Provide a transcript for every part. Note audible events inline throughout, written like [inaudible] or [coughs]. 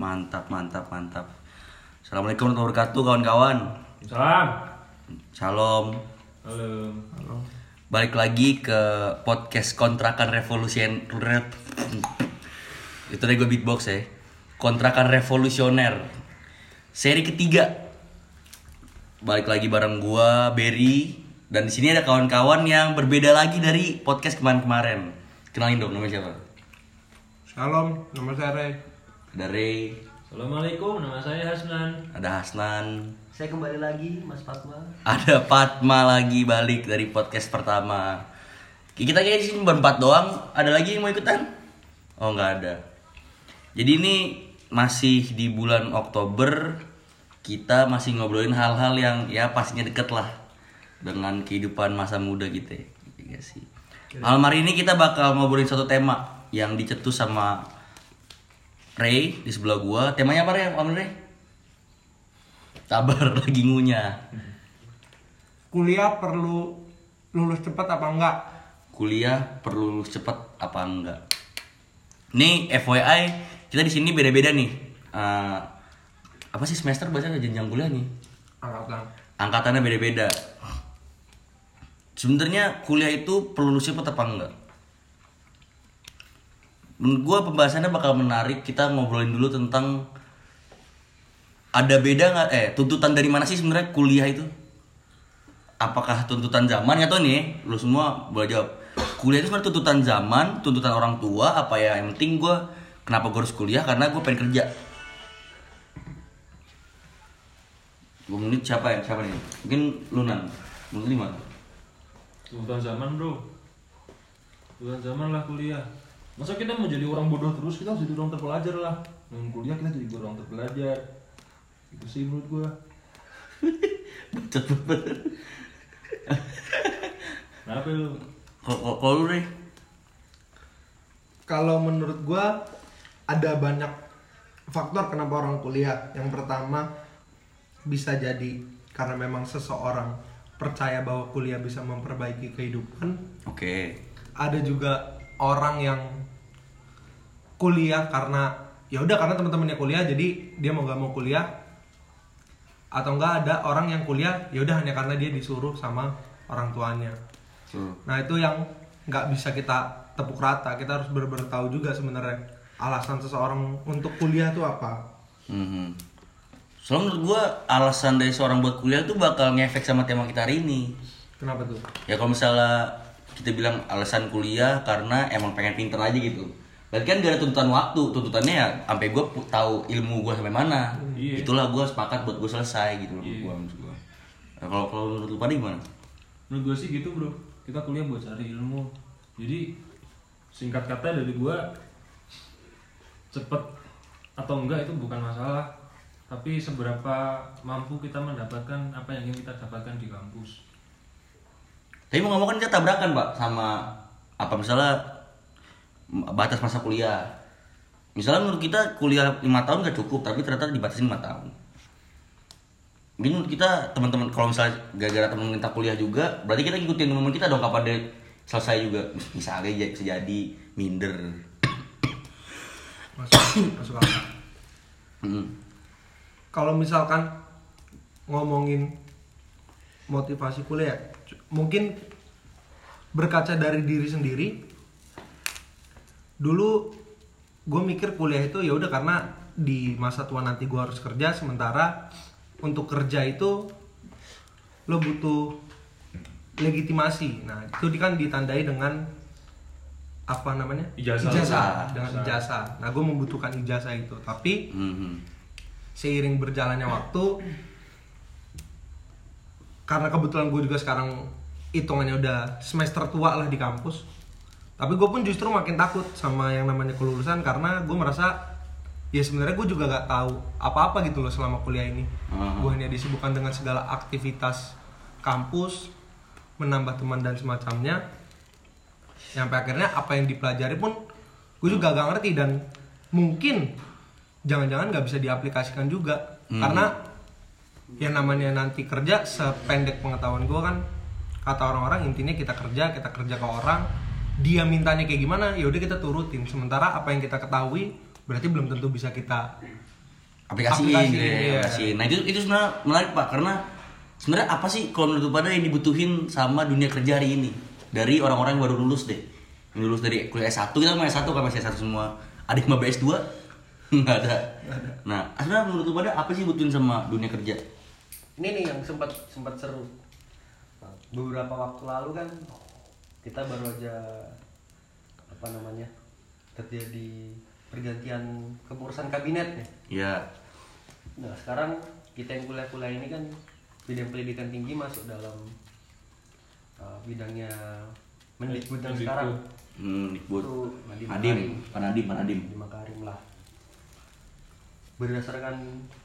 Mantap, mantap, mantap. Assalamualaikum warahmatullahi wabarakatuh kawan-kawan. Salam. Shalom. Halo. Balik lagi ke podcast kontrakan revolusioner. Itu tadi gue beatbox ya. Kontrakan revolusioner. Seri ketiga. Balik lagi bareng gua Berry dan di sini ada kawan-kawan yang berbeda lagi dari podcast kemarin-kemarin. Kenalin dong namanya siapa? Shalom, nama saya Ray. Ada Ray, Assalamualaikum, nama saya Hasnan. ada Hasnan, Saya kembali lagi Mas Fatma. ada Fatma lagi balik dari podcast pertama. Kita kayak di sini berempat doang. Ada lagi yang mau ikutan? Oh nggak ada. Jadi ini masih di bulan Oktober. Kita masih ngobrolin hal-hal yang ya pastinya deket lah dengan kehidupan masa muda kita. Iya sih. Malam hari ini kita bakal ngobrolin satu tema yang dicetus sama Ray di sebelah gua. Temanya apa Ray? Om Ray? Sabar [laughs] lagi ngunyah. Kuliah perlu lulus cepat apa enggak? kuliah perlu lulus cepat apa enggak? Nih FYI kita di sini beda-beda nih. Eh, apa sih semester bahasa jenjang kuliah nih? Angkatan. Angkatannya beda-beda. Sebenarnya kuliah itu perlu lulus cepat apa enggak? Menurut gua pembahasannya bakal menarik. Kita ngobrolin dulu tentang ada beda nggak? Eh tuntutan dari mana sih sebenarnya kuliah itu? apakah tuntutan zaman ya tuh nih lu semua boleh jawab kuliah itu sebenarnya tuntutan zaman tuntutan orang tua apa ya yang penting gue kenapa gue harus kuliah karena gue pengen kerja dua menit siapa ya siapa nih mungkin lunan lu gimana Tuntutan zaman bro. Tuntutan zaman lah kuliah. Masa kita mau jadi orang bodoh terus, kita harus jadi orang terpelajar lah. Dengan kuliah kita jadi orang terpelajar. Itu sih menurut gua. [laughs] Bacot banget. Kenapa lu? Kalau- lu nih Kalau menurut gua ada banyak faktor kenapa orang kuliah. Yang pertama bisa jadi karena memang seseorang percaya bahwa kuliah bisa memperbaiki kehidupan. oke Ada juga orang yang kuliah karena ya udah karena teman-temannya kuliah jadi dia mau gak mau kuliah atau enggak ada orang yang kuliah ya udah hanya karena dia disuruh sama orang tuanya. Tuh. Nah itu yang nggak bisa kita tepuk rata. Kita harus benar-benar tahu juga sebenarnya alasan seseorang untuk kuliah itu apa. Mhm. Soalnya menurut gue alasan dari seorang buat kuliah tuh bakal ngefek sama tema kita hari ini Kenapa tuh? Ya kalau misalnya kita bilang alasan kuliah karena emang pengen pinter aja gitu. Berarti kan gak ada tuntutan waktu, tuntutannya ya sampai gue tahu ilmu gue sampai mana. Iya. Itulah gue sepakat buat gue selesai gitu menurut Iya. gue maksud gue. Nah, kalau kalau menurut lu pada gimana? Menurut gua sih gitu bro. Kita kuliah buat cari ilmu. Jadi singkat kata dari gua cepet atau enggak itu bukan masalah. Tapi seberapa mampu kita mendapatkan apa yang ingin kita dapatkan di kampus. Tapi mau ngomong kan kita tabrakan pak sama apa misalnya batas masa kuliah. Misalnya menurut kita kuliah lima tahun gak cukup, tapi ternyata dibatasi lima tahun. Mungkin menurut kita teman-teman kalau misalnya gara-gara teman kita kuliah juga, berarti kita ngikutin teman kita dong kapan dia selesai juga. Misalnya ya bisa jadi minder. Masuk, masuk akal. Hmm. Kalau misalkan ngomongin motivasi kuliah, mungkin berkaca dari diri sendiri. Dulu gue mikir kuliah itu ya udah karena di masa tua nanti gue harus kerja, sementara untuk kerja itu lo butuh legitimasi. Nah itu kan ditandai dengan apa namanya Ijazah. dengan Ijazah. ijazah. Nah gue membutuhkan ijazah itu, tapi Mhm. seiring berjalannya waktu karena kebetulan gue juga sekarang hitungannya udah semester tua lah di kampus tapi gue pun justru makin takut sama yang namanya kelulusan karena gue merasa ya sebenarnya gue juga gak tahu apa-apa gitu loh selama kuliah ini Aha. gue hanya disibukkan dengan segala aktivitas kampus menambah teman dan semacamnya sampai akhirnya apa yang dipelajari pun gue juga gak ngerti dan mungkin jangan-jangan nggak bisa diaplikasikan juga Hmm. karena yang namanya nanti kerja sependek pengetahuan gue kan kata orang-orang intinya kita kerja kita kerja ke orang dia mintanya kayak gimana ya udah kita turutin sementara apa yang kita ketahui berarti belum tentu bisa kita aplikasiin, Aplikasiin, gitu ya, iya. aplikasiin. Nah itu itu sebenarnya menarik pak karena sebenarnya apa sih kalau menurut pada yang dibutuhin sama dunia kerja hari ini dari orang-orang yang baru lulus deh, yang lulus dari kuliah S1 kita masih S1 kan masih S1 semua, ada yang maba S2 nggak ada. Nah sebenarnya menurut pada apa sih dibutuhin sama dunia kerja? Ini nih yang sempat sempat seru. Beberapa waktu lalu kan kita baru aja apa namanya terjadi pergantian kepengurusan kabinet. Ya, Nah sekarang kita yang kuliah-kuliah ini kan bidang pendidikan tinggi masuk dalam uh, bidangnya Mendikbud yang Mendikbud. sekarang. hmm, Dikbud. Itu Nadiem Nadim, Makarim. Pak Nadim, Pak Nadim. Nadiem Makarim lah. Berdasarkan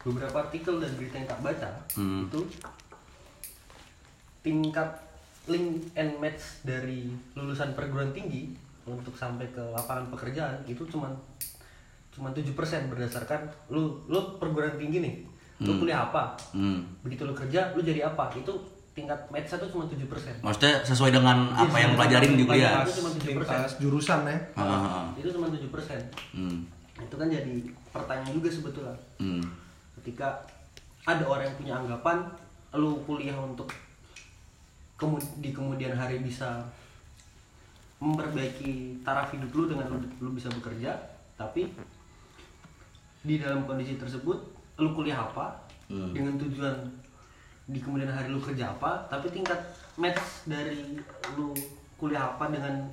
beberapa artikel dan berita yang tak baca, Hmm. itu tingkat link and match dari lulusan perguruan tinggi untuk sampai ke lapangan pekerjaan itu cuman cuman 7% berdasarkan lu lu perguruan tinggi nih. Lu Hmm. kuliah apa? Hmm. Begitu lu kerja, lu jadi apa? Itu tingkat match itu cuma 7%. Maksudnya sesuai dengan Iya, apa yang pelajarin di kuliah. pelajaran. Itu cuma 7%. lintas jurusan ya Ah, ah, ah. Itu cuma 7%. Hmm. Itu kan jadi pertanyaan juga sebetulnya. Hmm. ketika ada orang yang punya anggapan lu kuliah untuk di kemudian hari bisa memperbaiki taraf hidup lu dengan lu, lu bisa bekerja tapi di dalam kondisi tersebut lu kuliah apa Hmm. dengan tujuan di kemudian hari lu kerja apa tapi tingkat match dari lu kuliah apa dengan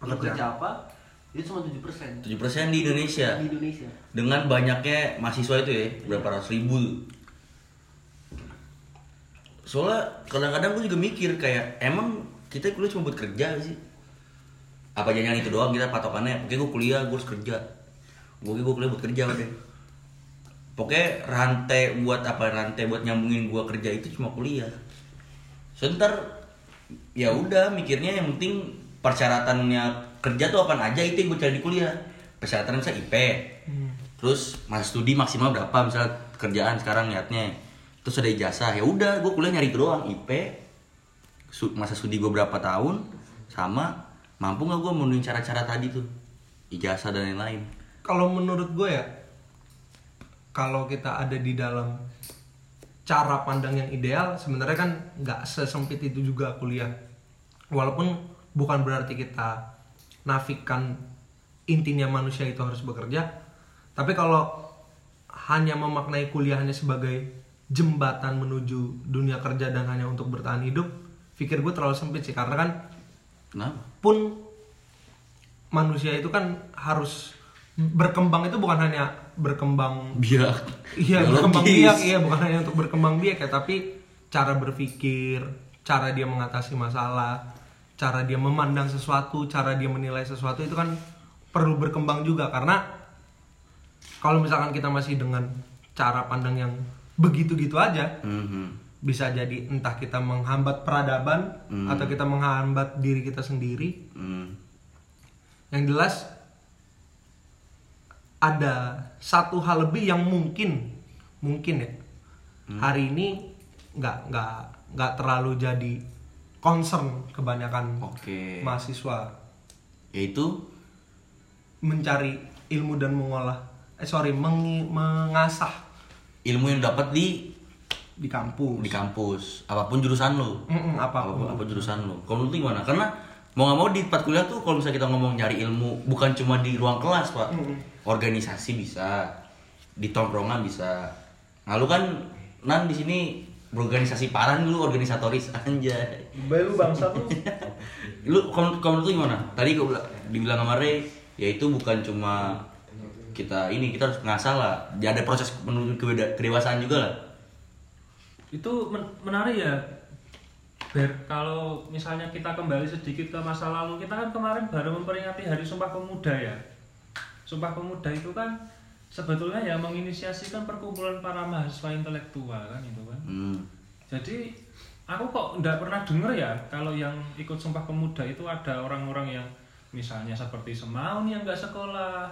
lu kerja apa itu cuma 7% 7% di Indonesia. di Indonesia dengan banyaknya mahasiswa itu ya berapa ratus ribu soalnya kadang-kadang gue juga mikir kayak emang kita kuliah cuma buat kerja sih? Apa jangan itu doang kita patokannya oke gue kuliah gue harus kerja. Gue gue kuliah buat kerja udah pokoknya rantai buat apa rantai buat nyambungin gue kerja itu cuma kuliah. Sebentar ya udah mikirnya yang penting persyaratannya kerja tuh apa aja itu yang gue cari di kuliah. Persyaratan misalnya IP terus masa studi maksimal berapa misalnya kerjaan sekarang niatnya terus ada ijazah. Ya udah gue kuliah nyari itu doang IP su- masa studi gue berapa tahun sama mampu nggak gue memenuhi cara-cara tadi tuh? Ijazah dan lain-lain. Kalau menurut gue ya kalau kita ada di dalam cara pandang yang ideal sebenarnya kan nggak sesempit itu juga kuliah. Walaupun bukan berarti kita nafikan intinya manusia itu harus bekerja tapi kalau hanya memaknai kuliahnya sebagai jembatan menuju dunia kerja dan hanya untuk bertahan hidup pikir gue terlalu sempit sih. Karena kan kenapa? pun manusia itu kan harus berkembang itu bukan hanya berkembang biak. Iya berkembang biak. Iya bukan hanya untuk berkembang biak ya tapi cara berpikir cara dia mengatasi masalah cara dia memandang sesuatu cara dia menilai sesuatu itu kan perlu berkembang juga. Karena kalau misalkan kita masih dengan cara pandang yang begitu-gitu aja. Mhm. bisa jadi entah kita menghambat peradaban Hmm. atau kita menghambat diri kita sendiri. Hmm. yang jelas ada satu hal lebih yang mungkin mungkin ya. Hari ini nggak nggak nggak terlalu jadi concern kebanyakan oke. mahasiswa. Yaitu? Mencari ilmu dan mengolah eh sorry mengi- mengasah ilmu yang dapat di di kampus. di kampus. Apa pun jurusan lo Mm-mm, apa pun. apa pun jurusan lo kalau menurut lu gimana? Karena mau nggak mau di tempat kuliah tuh kalau misalnya kita ngomong nyari ilmu bukan cuma di ruang kelas pak. Organisasi bisa di tongkrongan bisa. Nah lu kan nan di sini berorganisasi parah lu organisatoris [laughs] anjay. Baru bangsa tuh. [laughs] lu kalau lu gimana? Tadi gue bilang dibilang sama Ray ya itu bukan cuma kita ini kita harus ngasah lah ya ada proses menuju kedewasaan juga lah. Itu men- menarik ya. Ber, kalau misalnya kita kembali sedikit ke masa lalu kita kan kemarin baru memperingati Hari Sumpah Pemuda ya. Sumpah Pemuda itu kan sebetulnya ya menginisiasikan perkumpulan para mahasiswa intelektual kan itu kan. Hmm. jadi aku kok nggak pernah denger ya kalau yang ikut Sumpah Pemuda itu ada orang-orang yang misalnya seperti Semaun yang nggak sekolah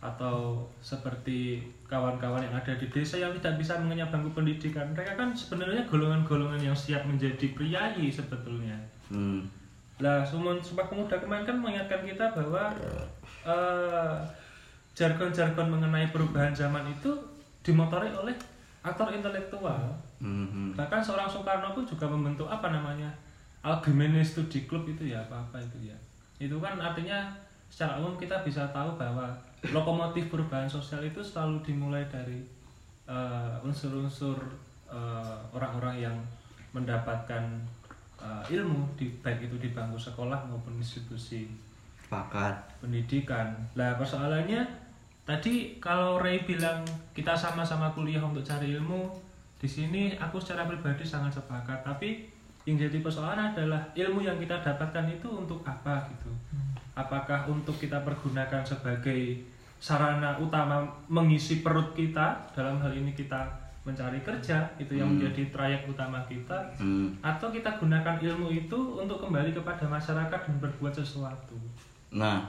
atau seperti kawan-kawan yang ada di desa yang tidak bisa mengenyam bangku pendidikan mereka kan sebenarnya golongan-golongan yang siap menjadi priayi sebetulnya Hmm. lah Sumpah Sumpah Pemuda kemarin kan mengingatkan kita bahwa eh, jargon-jargon mengenai perubahan zaman itu dimotori oleh aktor intelektual Mhm. bahkan seorang Soekarno pun juga membentuk apa namanya Algemene Studi Club itu ya apa apa itu ya itu kan artinya secara umum kita bisa tahu bahwa lokomotif perubahan sosial itu selalu dimulai dari eh, unsur-unsur eh, orang-orang yang mendapatkan eh, ilmu di baik itu di bangku sekolah maupun institusi Sepakat. pendidikan. Lah persoalannya tadi kalau Ray bilang kita sama-sama kuliah untuk cari ilmu, di sini aku secara pribadi sangat sepakat. Tapi yang jadi persoalan adalah ilmu yang kita dapatkan itu untuk apa gitu? Apakah untuk kita pergunakan sebagai sarana utama mengisi perut kita dalam hal ini kita mencari kerja itu yang menjadi trayek utama kita Hmm. atau kita gunakan ilmu itu untuk kembali kepada masyarakat dan berbuat sesuatu. Nah,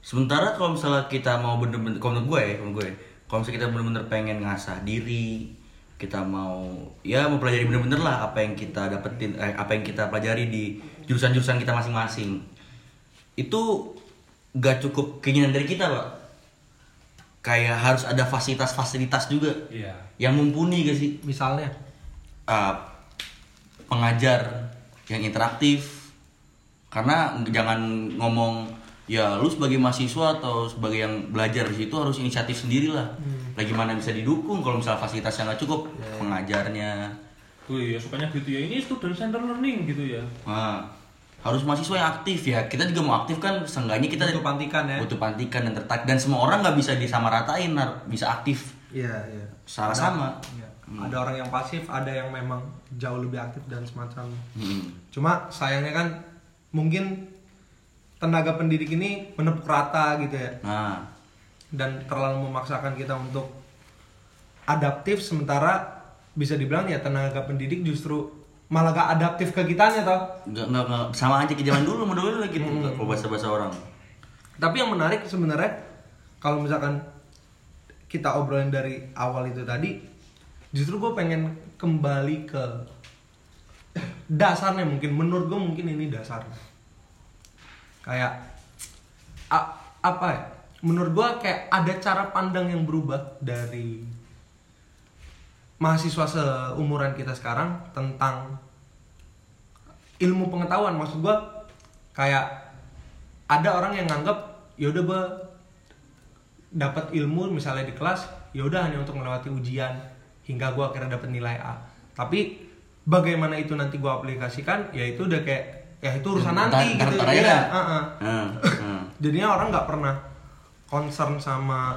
sementara kalau misalnya kita mau bener-bener, kalau menurut gue, ya, menurut gue, kalau misalnya kita bener-bener pengen ngasah diri, kita mau ya mempelajari bener-bener lah apa yang kita dapetin, eh, apa yang kita pelajari di jurusan-jurusan kita masing-masing. Itu gak cukup keinginan dari kita, pak. Kayak harus ada fasilitas-fasilitas juga Iya. yang mumpuni gak sih? misalnya uh, pengajar yang interaktif karena jangan ngomong ya lu sebagai mahasiswa atau sebagai yang belajar di situ harus inisiatif sendiri lah lagi mana bisa didukung kalau misalnya fasilitasnya nggak cukup pengajarnya Oh iya, sukanya gitu ya. Ini student center learning gitu ya. nah, harus mahasiswa yang aktif ya kita juga mau aktif kan seenggaknya kita Butuh pantikan ya. butuh pantikan dan tertarik dan semua orang nggak bisa disamaratain bisa aktif iya iya Salah Ada- sama. iya. ada orang yang pasif ada yang memang jauh lebih aktif dan semacam Hmm. cuma sayangnya kan mungkin tenaga pendidik ini menepuk rata gitu ya nah dan terlalu memaksakan kita untuk adaptif sementara bisa dibilang ya tenaga pendidik justru malah gak adaptif ke kitanya tau nggak nggak nggak. Sama aja ke zaman dulu sama dulu gitu nggak kalau bahasa bahasa orang. Tapi yang menarik sebenarnya kalau misalkan kita obrolin dari awal itu tadi justru gue pengen kembali ke dasarnya mungkin. Menurut gue mungkin ini dasarnya. Kayak a- apa ya? Menurut gue kayak ada cara pandang yang berubah dari mahasiswa seumuran kita sekarang tentang ilmu pengetahuan maksud gue kayak ada orang yang nganggap yaudah gue dapat ilmu misalnya di kelas yaudah hanya untuk melewati ujian hingga gue akhirnya dapat nilai A tapi bagaimana itu nanti gue aplikasikan ya itu udah kayak ya itu urusan Ntar- nanti gitu aja Iya, dah. uh-uh. Nah, nah. jadinya orang nggak pernah concern sama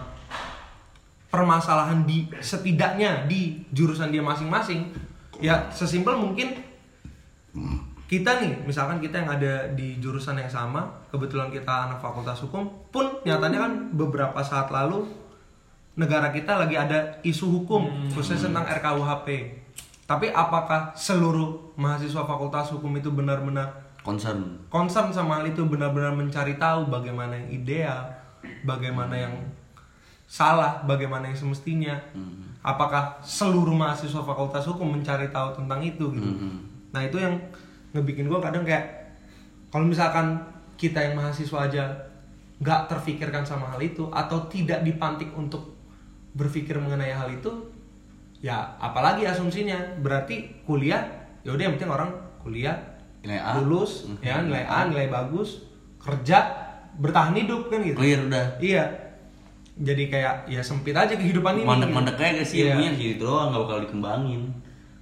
permasalahan di setidaknya di jurusan dia masing-masing ya sesimpel mungkin kita nih misalkan kita yang ada di jurusan yang sama kebetulan kita anak fakultas hukum pun nyatanya kan beberapa saat lalu negara kita lagi ada isu hukum khususnya tentang RKUHP tapi apakah seluruh mahasiswa fakultas hukum itu benar-benar concern. concern sama hal itu benar-benar mencari tahu bagaimana yang ideal, bagaimana yang salah, bagaimana yang semestinya. Apakah seluruh mahasiswa fakultas hukum mencari tahu tentang itu gitu. Nah, itu yang ngebikin gue kadang kayak kalau misalkan kita yang mahasiswa aja nggak terfikirkan sama hal itu atau tidak dipantik untuk berpikir mengenai hal itu, ya apalagi asumsinya berarti kuliah ya udah yang penting orang kuliah Nilai A. lulus Mhm. ya nilai A nilai bagus kerja bertahan hidup kan gitu clear udah iya jadi kayak ya sempit aja kehidupan ini. Mandek-mandek aja sih Iya. ilmunya? Gitu doang nggak bakal dikembangin.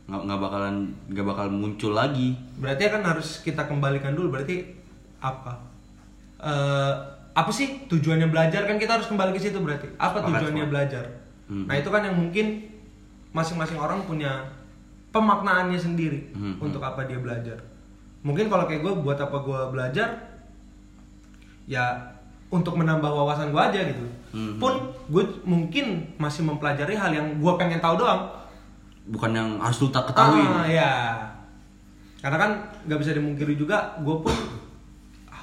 Nggak nggak bakalan nggak bakal muncul lagi. Berarti kan harus kita kembalikan dulu. Berarti apa? Eh, apa sih tujuannya belajar? Kan kita harus kembali ke situ berarti. Apa tujuannya sepakat. belajar? Mhm. nah itu kan yang mungkin masing-masing orang punya pemaknaannya sendiri Mhm. untuk apa dia belajar. Mungkin kalau kayak gue buat apa gue belajar? Ya untuk menambah wawasan gue aja gitu Mhm. pun gue mungkin masih mempelajari hal yang gue pengen tahu doang bukan yang harus lu tak ketahui Ah, ya. Karena kan nggak bisa dimungkiri juga, gue pun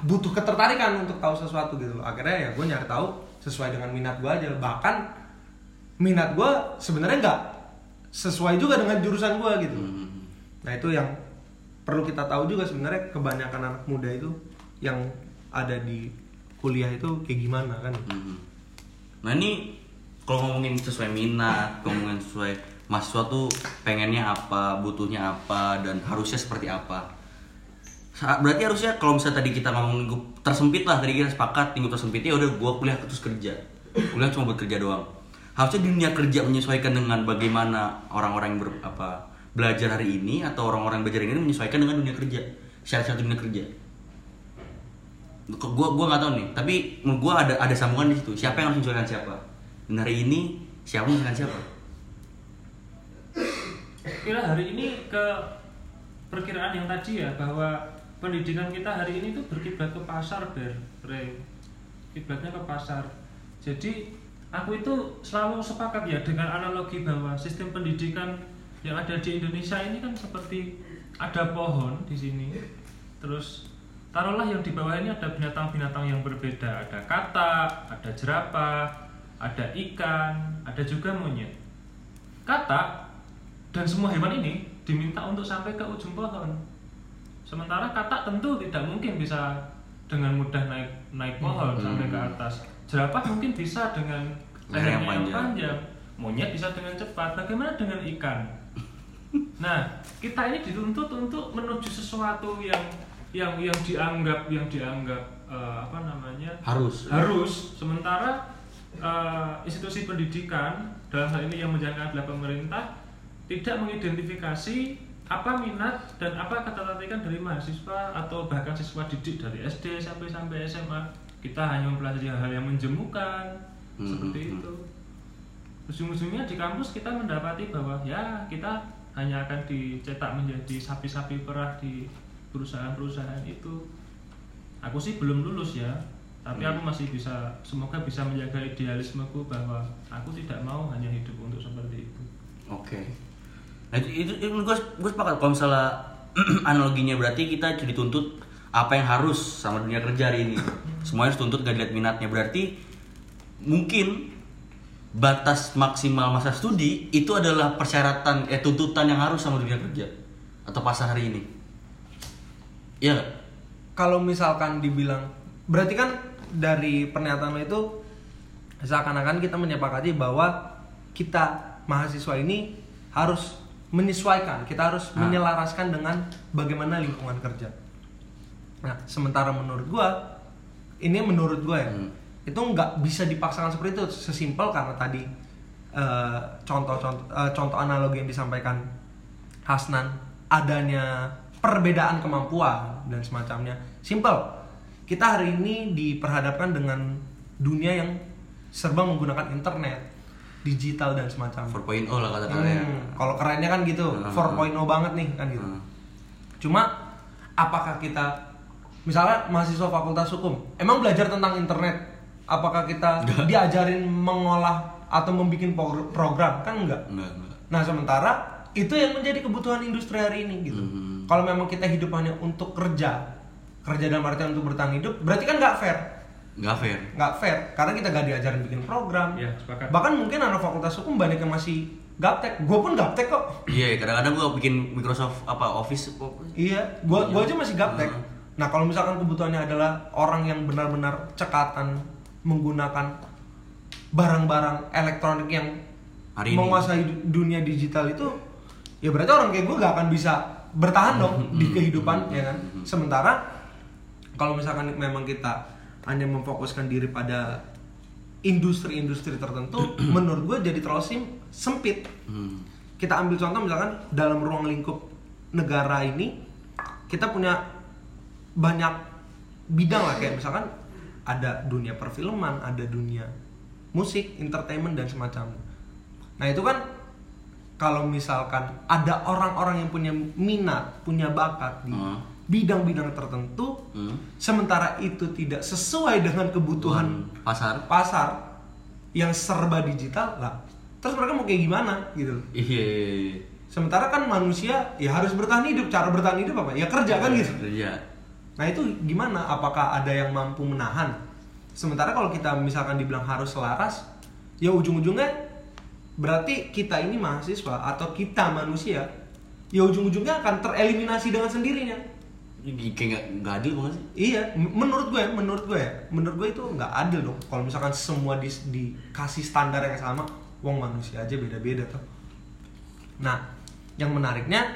butuh ketertarikan untuk tahu sesuatu gitu loh. Akhirnya ya gue nyari tahu sesuai dengan minat gue aja. Bahkan minat gue sebenarnya nggak sesuai juga dengan jurusan gue gitu. Mhm. Nah itu yang perlu kita tahu juga sebenarnya kebanyakan anak muda itu yang ada di kuliah itu kayak gimana kan? Mhm. Nah ini kalau ngomongin sesuai minat, ngomongin sesuai mahasiswa tuh pengennya apa, butuhnya apa, dan harusnya seperti apa. Berarti harusnya kalau misalnya tadi kita ngomong lingkup tersempit lah, tadi kita sepakat lingkup tersempit ya udah gua kuliah terus kerja. Kuliah cuma buat kerja doang. Harusnya dunia kerja menyesuaikan dengan bagaimana orang-orang yang ber, apa belajar hari ini atau orang-orang belajar hari ini menyesuaikan dengan dunia kerja. Syarat-syarat dunia kerja gua gua nggak tahu nih. Tapi menurut gua ada ada sambungan di situ. Siapa yang harus menyesuaikan siapa? Dan hari ini siapa yang menyesuaikan siapa? Kira hari ini ke perkiraan yang tadi ya bahwa pendidikan kita hari ini tuh berkiblat ke pasar ber kiblatnya ke pasar. Jadi aku itu selalu sepakat ya dengan analogi bahwa sistem pendidikan yang ada di Indonesia ini kan seperti ada pohon di sini. Terus taruhlah yang di bawah ini ada binatang-binatang yang berbeda ada katak ada jerapah ada ikan ada juga monyet katak dan semua hewan ini diminta untuk sampai ke ujung pohon. Sementara katak tentu tidak mungkin bisa dengan mudah naik naik pohon Hmm. sampai ke atas. Jerapah mungkin bisa dengan lehernya yang panjang. panjang. Monyet bisa dengan cepat. Bagaimana dengan ikan? Nah, kita ini dituntut untuk menuju sesuatu yang yang yang dianggap yang dianggap eh, apa namanya? Harus. Harus. Sementara eh, institusi pendidikan dalam hal ini yang menjalankan adalah pemerintah tidak mengidentifikasi apa minat dan apa ketertarikan dari mahasiswa atau bahkan siswa didik dari SD sampai sampai SMA kita hanya mempelajari hal-hal yang menjemukan. Hmm, seperti hmm, itu. Ujung-ujungnya di kampus kita mendapati bahwa ya kita hanya akan dicetak menjadi sapi-sapi perah di perusahaan-perusahaan itu aku sih belum lulus ya. Tapi Hmm. aku masih bisa semoga bisa menjaga idealismeku bahwa aku tidak mau hanya hidup untuk seperti itu. Oke. Nah itu itu, itu gue gue sepakat. Kalau misalnya [clears throat] analoginya berarti kita dituntut apa yang harus sama dunia kerja hari ini. Semuanya harus tuntut gak dilihat minatnya. Berarti mungkin batas maksimal masa studi itu adalah persyaratan eh tuntutan yang harus sama dunia kerja atau pasar hari ini iya kalau misalkan dibilang berarti kan dari pernyataan lo itu seakan-akan kita menyepakati bahwa kita mahasiswa ini harus menyesuaikan kita harus Ah. menyelaraskan dengan bagaimana lingkungan kerja nah sementara menurut gua ini menurut gua ya Hmm. itu nggak bisa dipaksakan seperti itu sesimpel karena tadi eh, contoh-contoh eh, contoh analogi yang disampaikan Hasnan adanya perbedaan kemampuan dan semacamnya. Simple. Kita hari ini diperhadapkan dengan dunia yang serba menggunakan internet digital dan semacamnya. 4.0 lah kata-katanya Hmm, kalau kerennya kan gitu Hmm. 4.0 banget nih kan gitu. Hmm. cuma apakah kita misalnya mahasiswa fakultas hukum emang belajar tentang internet apakah kita Enggak. diajarin mengolah atau membuat pro- program? Kan enggak. Enggak enggak. Nah sementara itu yang menjadi kebutuhan industri hari ini gitu Hmm. kalau memang kita hidup hanya untuk kerja kerja dalam artian untuk bertahan hidup berarti kan nggak fair nggak fair nggak fair karena kita gak diajarin bikin program Ya, sepakat. bahkan mungkin anak fakultas hukum banyak yang masih gaptek gue pun gaptek kok iya kadang-kadang gua bikin Microsoft apa Office Iya, gua Iya. gua aja masih gaptek. Hmm. Nah, kalau misalkan kebutuhannya adalah orang yang benar-benar cekatan menggunakan barang-barang elektronik yang Hari ini. menguasai du- dunia digital itu, ya berarti orang kayak gue gak akan bisa bertahan dong [laughs] di kehidupan, ya kan? hmm. Sementara kalau misalkan memang kita hanya memfokuskan diri pada industri-industri tertentu, [clears throat] menurut gue jadi terlalu sim- sempit Hmm. kita ambil contoh misalkan dalam ruang lingkup negara ini kita punya banyak bidang lah kayak misalkan ada dunia perfilman, ada dunia musik, entertainment dan semacamnya. Nah itu kan kalau misalkan ada orang-orang yang punya minat, punya bakat di Hmm. bidang-bidang tertentu, Hmm. sementara itu tidak sesuai dengan kebutuhan Tuhan pasar pasar yang serba digital lah, terus mereka mau kayak gimana gitu? iya iya, iya. Sementara kan manusia ya harus bertahan hidup. Cara bertahan hidup apa? Ya kerja kan gitu. Iya. Nah itu gimana? Apakah ada yang mampu menahan? Sementara kalau kita misalkan dibilang harus selaras, ya ujung-ujungnya berarti kita ini mahasiswa atau kita manusia, ya ujung-ujungnya akan tereliminasi dengan sendirinya. Kayak nggak adil banget sih Iya, menurut gue, menurut gue, ya, menurut gue itu nggak adil dong. Kalau misalkan semua di, dikasih standar yang sama, wong manusia aja beda-beda tuh. Nah, yang menariknya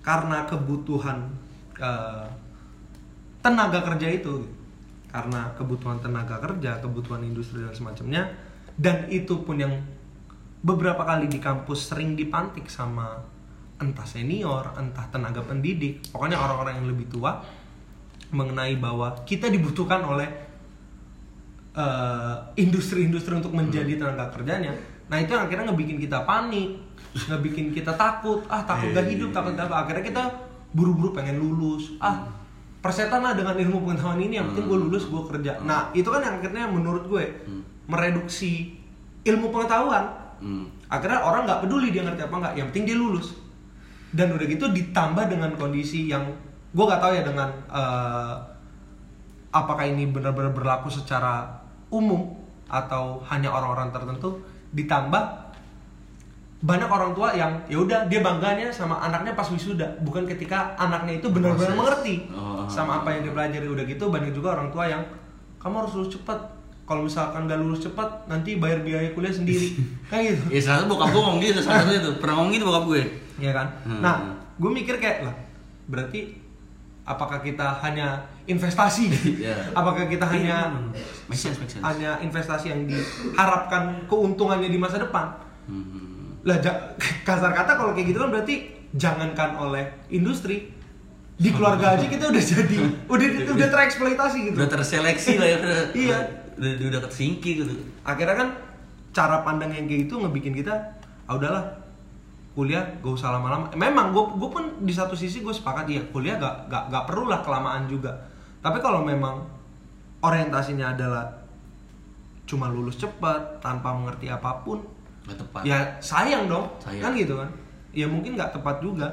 karena kebutuhan eh, tenaga kerja itu, karena kebutuhan tenaga kerja, kebutuhan industri dan semacamnya, dan itu pun yang beberapa kali di kampus sering dipantik sama entah senior, entah tenaga pendidik, pokoknya orang-orang yang lebih tua mengenai bahwa kita dibutuhkan oleh eh, industri-industri untuk menjadi tenaga kerjanya. Nah itu yang akhirnya ngebikin kita panik, ngebikin kita takut, ah takut gak hidup, takut gak apa. Akhirnya kita buru-buru pengen lulus, ah persetan lah dengan ilmu pengetahuan ini, yang penting gue lulus, gue kerja. Nah itu kan yang akhirnya menurut gue mereduksi ilmu pengetahuan. Hmm. Akhirnya orang nggak peduli dia ngerti apa nggak, yang penting dia lulus. Dan udah gitu ditambah dengan kondisi yang gue nggak tahu ya dengan eh, apakah ini benar-benar berlaku secara umum atau hanya orang-orang tertentu ditambah banyak orang tua yang ya udah dia bangganya sama anaknya pas wisuda bukan ketika anaknya itu benar-benar mengerti Oh. sama apa yang dia pelajari udah gitu banyak juga orang tua yang kamu harus lulus cepat kalau misalkan gak lulus cepat nanti bayar biaya kuliah sendiri. [laughs] Kayak gitu. Ya salah satu bokap gue ngomong gitu salah satu itu pernah ngomong gitu bokap gue. Ya kan? Hmm. nah gue mikir kayak lah berarti apakah kita hanya investasi? [laughs] Iya. apakah kita hanya make sense make sense. hanya investasi yang diharapkan keuntungannya di masa depan? Hmm. lah [laughs] kasar kata kalau kayak gitu kan berarti jangankan oleh industri di keluarga aja kita udah jadi udah udah tereksploitasi gitu. udah terseleksi lah ya. Iya. Udah, udah, udah gitu. Akhirnya kan cara pandang yang kayak gitu ngebikin kita ah udahlah kuliah gak usah lama-lama. Memang gue gue pun di satu sisi gue sepakat ya kuliah gak gak gak perlu lah kelamaan juga. Tapi kalau memang orientasinya adalah cuma lulus cepat tanpa mengerti apa pun nggak tepat. ya sayang dong. Sayang. kan gitu kan? Ya mungkin nggak tepat juga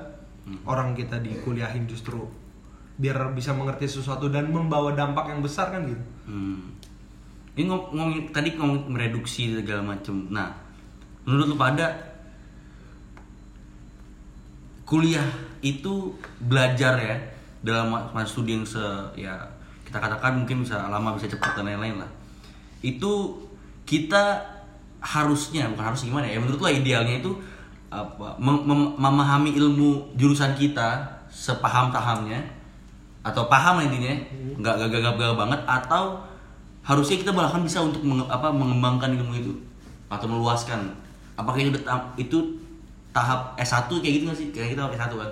orang kita dikuliahin justru biar bisa mengerti sesuatu dan membawa dampak yang besar kan gitu. Hmm. Ini ngom- ngomongin tadi ngomong mereduksi segala macem. Nah, menurut lu pada kuliah itu belajar ya dalam ma- masa studi yang se ya kita katakan mungkin bisa lama bisa cepat dan lain-lain lah. Itu kita harusnya bukan harus gimana ya menurut lo idealnya itu apa mem- mem- memahami ilmu jurusan kita sepaham-pahamnya atau paham intinya nggak gak gagap-gagap banget atau harusnya kita bahkan bisa untuk menge- apa mengembangkan ilmu itu atau meluaskan apakah itu udah itu tahap S1 kayak gitu nggak sih kayak kita S1 kan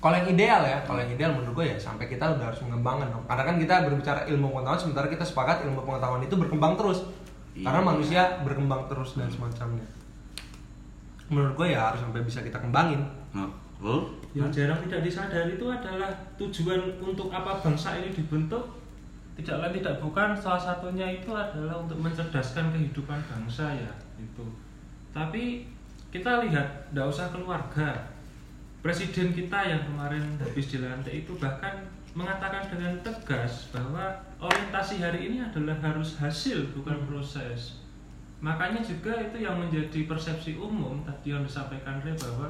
Kalau yang ideal ya, kalau yang ideal menurut gue ya sampai kita udah harus mengembangkan dong. Karena kan kita berbicara ilmu pengetahuan sementara kita sepakat ilmu pengetahuan itu berkembang terus. Karena Iya. manusia berkembang terus dan semacamnya. Menurut gue ya harus sampai bisa kita kembangin. lo yang jarang tidak disadari itu adalah tujuan untuk apa bangsa ini dibentuk tidak lain tidak bukan salah satunya itu adalah untuk mencerdaskan kehidupan bangsa ya itu. Tapi kita lihat tidak usah keluarga. Presiden kita yang kemarin habis dilantik itu bahkan mengatakan dengan tegas bahwa orientasi hari ini adalah harus hasil bukan proses. Makanya juga itu yang menjadi persepsi umum tadi yang disampaikan Re bahwa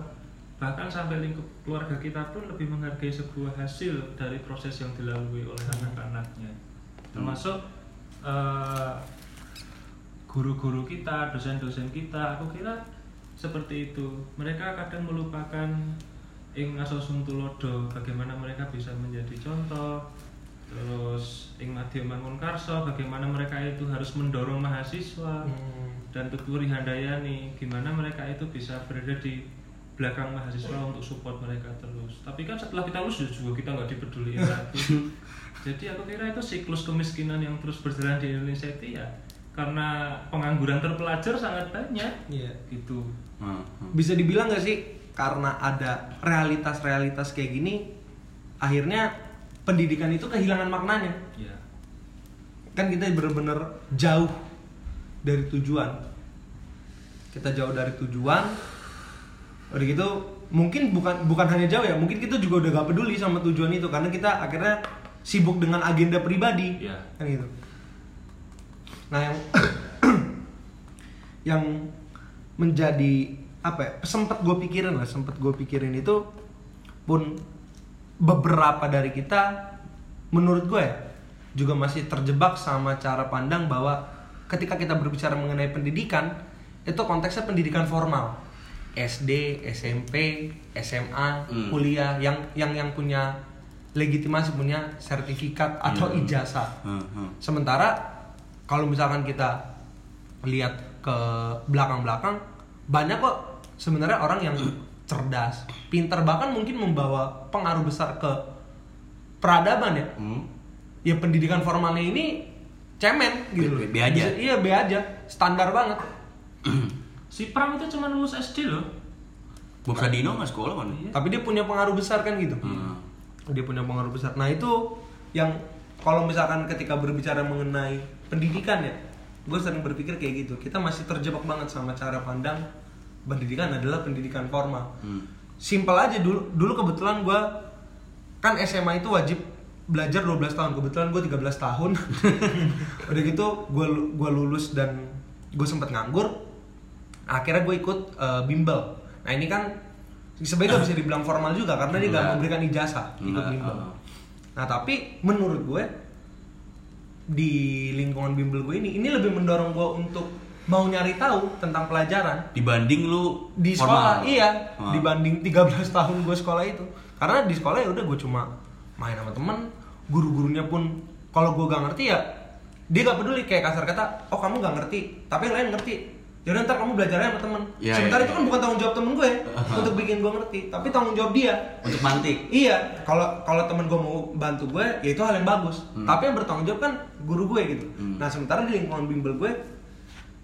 bahkan sampai lingkup keluarga kita pun lebih menghargai sebuah hasil dari proses yang dilalui oleh anak-anaknya termasuk eh, guru-guru kita dosen-dosen kita aku kira seperti itu. Mereka kadang melupakan ing asosum tulodo bagaimana mereka bisa menjadi contoh. Terus ing madya mangun karso bagaimana mereka itu harus mendorong mahasiswa. Dan Tuturi Handayani gimana mereka itu bisa berada di belakang mahasiswa untuk support mereka terus tapi kan setelah kita lulus juga kita nggak dipeduliin [laughs] lagi jadi aku kira itu siklus kemiskinan yang terus berjalan di Indonesia itu ya karena pengangguran terpelajar sangat banyak Iya. gitu nah, nah. Bisa dibilang gak sih karena ada realitas-realitas kayak gini akhirnya pendidikan itu kehilangan maknanya. ya kan kita bener-bener jauh dari tujuan kita jauh dari tujuan udah gitu mungkin bukan bukan hanya jauh ya mungkin kita juga udah gak peduli sama tujuan itu karena kita akhirnya sibuk dengan agenda pribadi. Iya. kan gitu. Nah yang yang menjadi apa ya sempat gue pikirin lah sempat gue pikirin itu pun beberapa dari kita menurut gue ya, juga masih terjebak sama cara pandang bahwa ketika kita berbicara mengenai pendidikan itu konteksnya pendidikan formal SD, SMP, SMA, Hmm. kuliah yang yang yang punya legitimasi punya sertifikat atau Hmm. ijazah. Hmm, hmm. Sementara kalau misalkan kita lihat ke belakang-belakang banyak kok sebenarnya orang yang cerdas, pintar bahkan mungkin membawa pengaruh besar ke peradaban ya. Hmm. Ya pendidikan formalnya ini cemen gitu. B- loh. B aja. Bisa- Iya, B aja. Standar banget. [clears throat] Si Pram itu cuma lulus SD loh. Bob Sadino nggak sekolah kan? Iya. Tapi dia punya pengaruh besar kan gitu. Hmm. Dia punya pengaruh besar. Nah, itu yang kalau misalkan ketika berbicara mengenai pendidikan ya, gue sering berpikir kayak gitu. Kita masih terjebak banget sama cara pandang pendidikan adalah pendidikan formal. Hmm. Simpel aja dulu dulu kebetulan gue kan SMA itu wajib belajar 12 tahun. Kebetulan gue 13 tahun. [laughs] Udah gitu gue gua lulus dan gue sempet nganggur. Akhirnya gue ikut eh, bimbel. Nah ini kan sebenarnya bisa dibilang formal juga karena dia nggak Enggak. memberikan ijazah ikut Enggak, bimbel. uh. Nah tapi menurut gue di lingkungan bimbel gue ini ini lebih mendorong gue untuk mau nyari tahu tentang pelajaran Dibanding lu di sekolah formal. iya Ah. dibanding 13 [laughs] tahun gue sekolah itu karena di sekolah ya udah gue cuma main sama temen guru-gurunya pun kalau gue gak ngerti ya dia gak peduli kayak kasar kata oh kamu gak ngerti tapi yang lain ngerti jadi ntar kamu belajarnya sama temen Iya, sementara iya, itu iya. kan bukan tanggung jawab temen gue ya, [laughs] untuk bikin gue ngerti tapi tanggung jawab dia Untuk mantik. Iya, kalau kalau temen gue mau bantu gue, ya itu hal yang bagus. Hmm. Tapi yang bertanggung jawab kan guru gue gitu. Hmm. Nah sementara di lingkungan bimbel gue,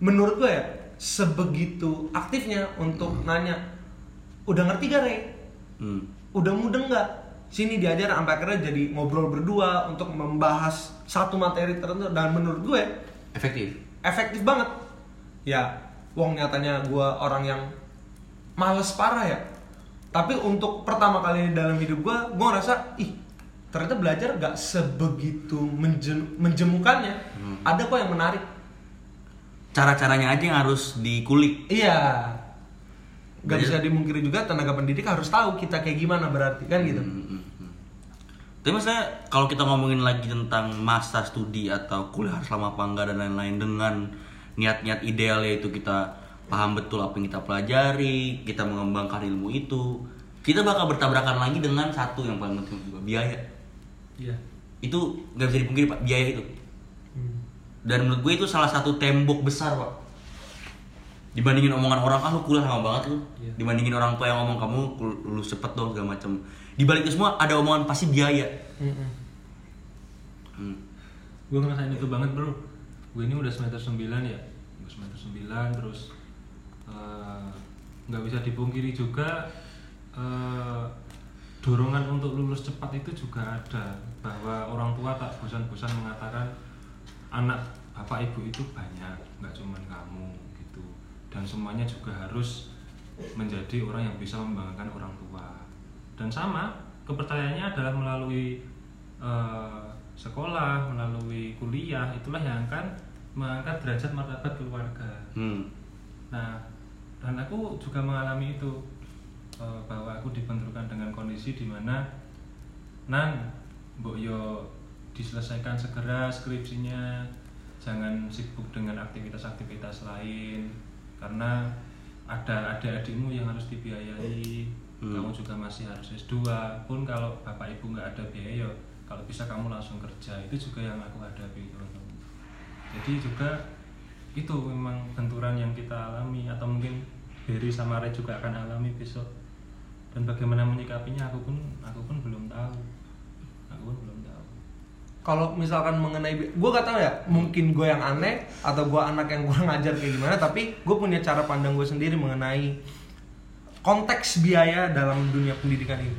menurut gue ya sebegitu aktifnya untuk nanya, udah ngerti gak Rey? Hmm. Udah mudeng nggak? Sini diajar sampai akhirnya jadi ngobrol berdua untuk membahas satu materi tertentu dan menurut gue Efektif. efektif banget. Ya, wong nyatanya gue orang yang males parah ya. Tapi untuk pertama kali dalam hidup gue, gue ngerasa ih ternyata belajar gak sebegitu menjem- menjemukannya. Hmm. Ada kok yang menarik. Cara-caranya aja yang harus dikulik. Iya. Gak bisa dimungkiri juga tenaga pendidik harus tahu kita kayak gimana berarti kan gitu. Hmm, hmm, hmm. Tapi maksudnya kalau kita ngomongin lagi tentang masa studi atau kuliah harus lama apa enggak dan lain-lain dengan niat-niat ideal yaitu kita paham betul apa yang kita pelajari, kita mengembangkan ilmu itu, kita bakal bertabrakan lagi dengan satu yang paling penting juga biaya. Iya. Itu nggak bisa dipungkiri pak biaya itu. Hmm. Dan menurut gue itu salah satu tembok besar pak. Dibandingin omongan orang ah lu kuliah lama banget lu. Iya. Dibandingin orang tua yang ngomong kamu lulus cepet dong segala macam. Di balik itu semua ada omongan pasti biaya. Mm-mm. Hmm. gue ngerasain itu banget bro gue ini udah semester 9 ya. Gue semester 9 terus eh, nggak bisa dipungkiri juga eh, dorongan untuk lulus cepat itu juga ada bahwa orang tua tak bosan-bosan mengatakan anak bapak ibu itu banyak nggak cuman kamu gitu. Dan semuanya juga harus menjadi orang yang bisa membanggakan orang tua. Dan sama kepercayaannya adalah melalui eh, sekolah melalui kuliah itulah yang akan mengangkat derajat martabat keluarga Hmm. Nah, dan aku juga mengalami itu eh, bahwa aku dibenturkan dengan kondisi di mana nan mbok yo diselesaikan segera skripsinya, jangan sibuk dengan aktivitas-aktivitas lain karena ada adik-adikmu yang harus dibiayai. Hmm. Kamu juga masih harus S2 pun kalau bapak ibu nggak ada biaya yo, kalau bisa kamu langsung kerja itu juga yang aku hadapi teman-teman jadi juga itu memang benturan yang kita alami atau mungkin Berry sama Ray juga akan alami besok. Dan bagaimana menyikapinya aku pun aku pun belum tahu. Aku pun belum tahu. Kalau misalkan mengenai, gue gak tahu ya, mungkin gue yang aneh atau gue anak yang kurang ajar kayak gimana, tapi gue punya cara pandang gue sendiri mengenai konteks biaya dalam dunia pendidikan ini.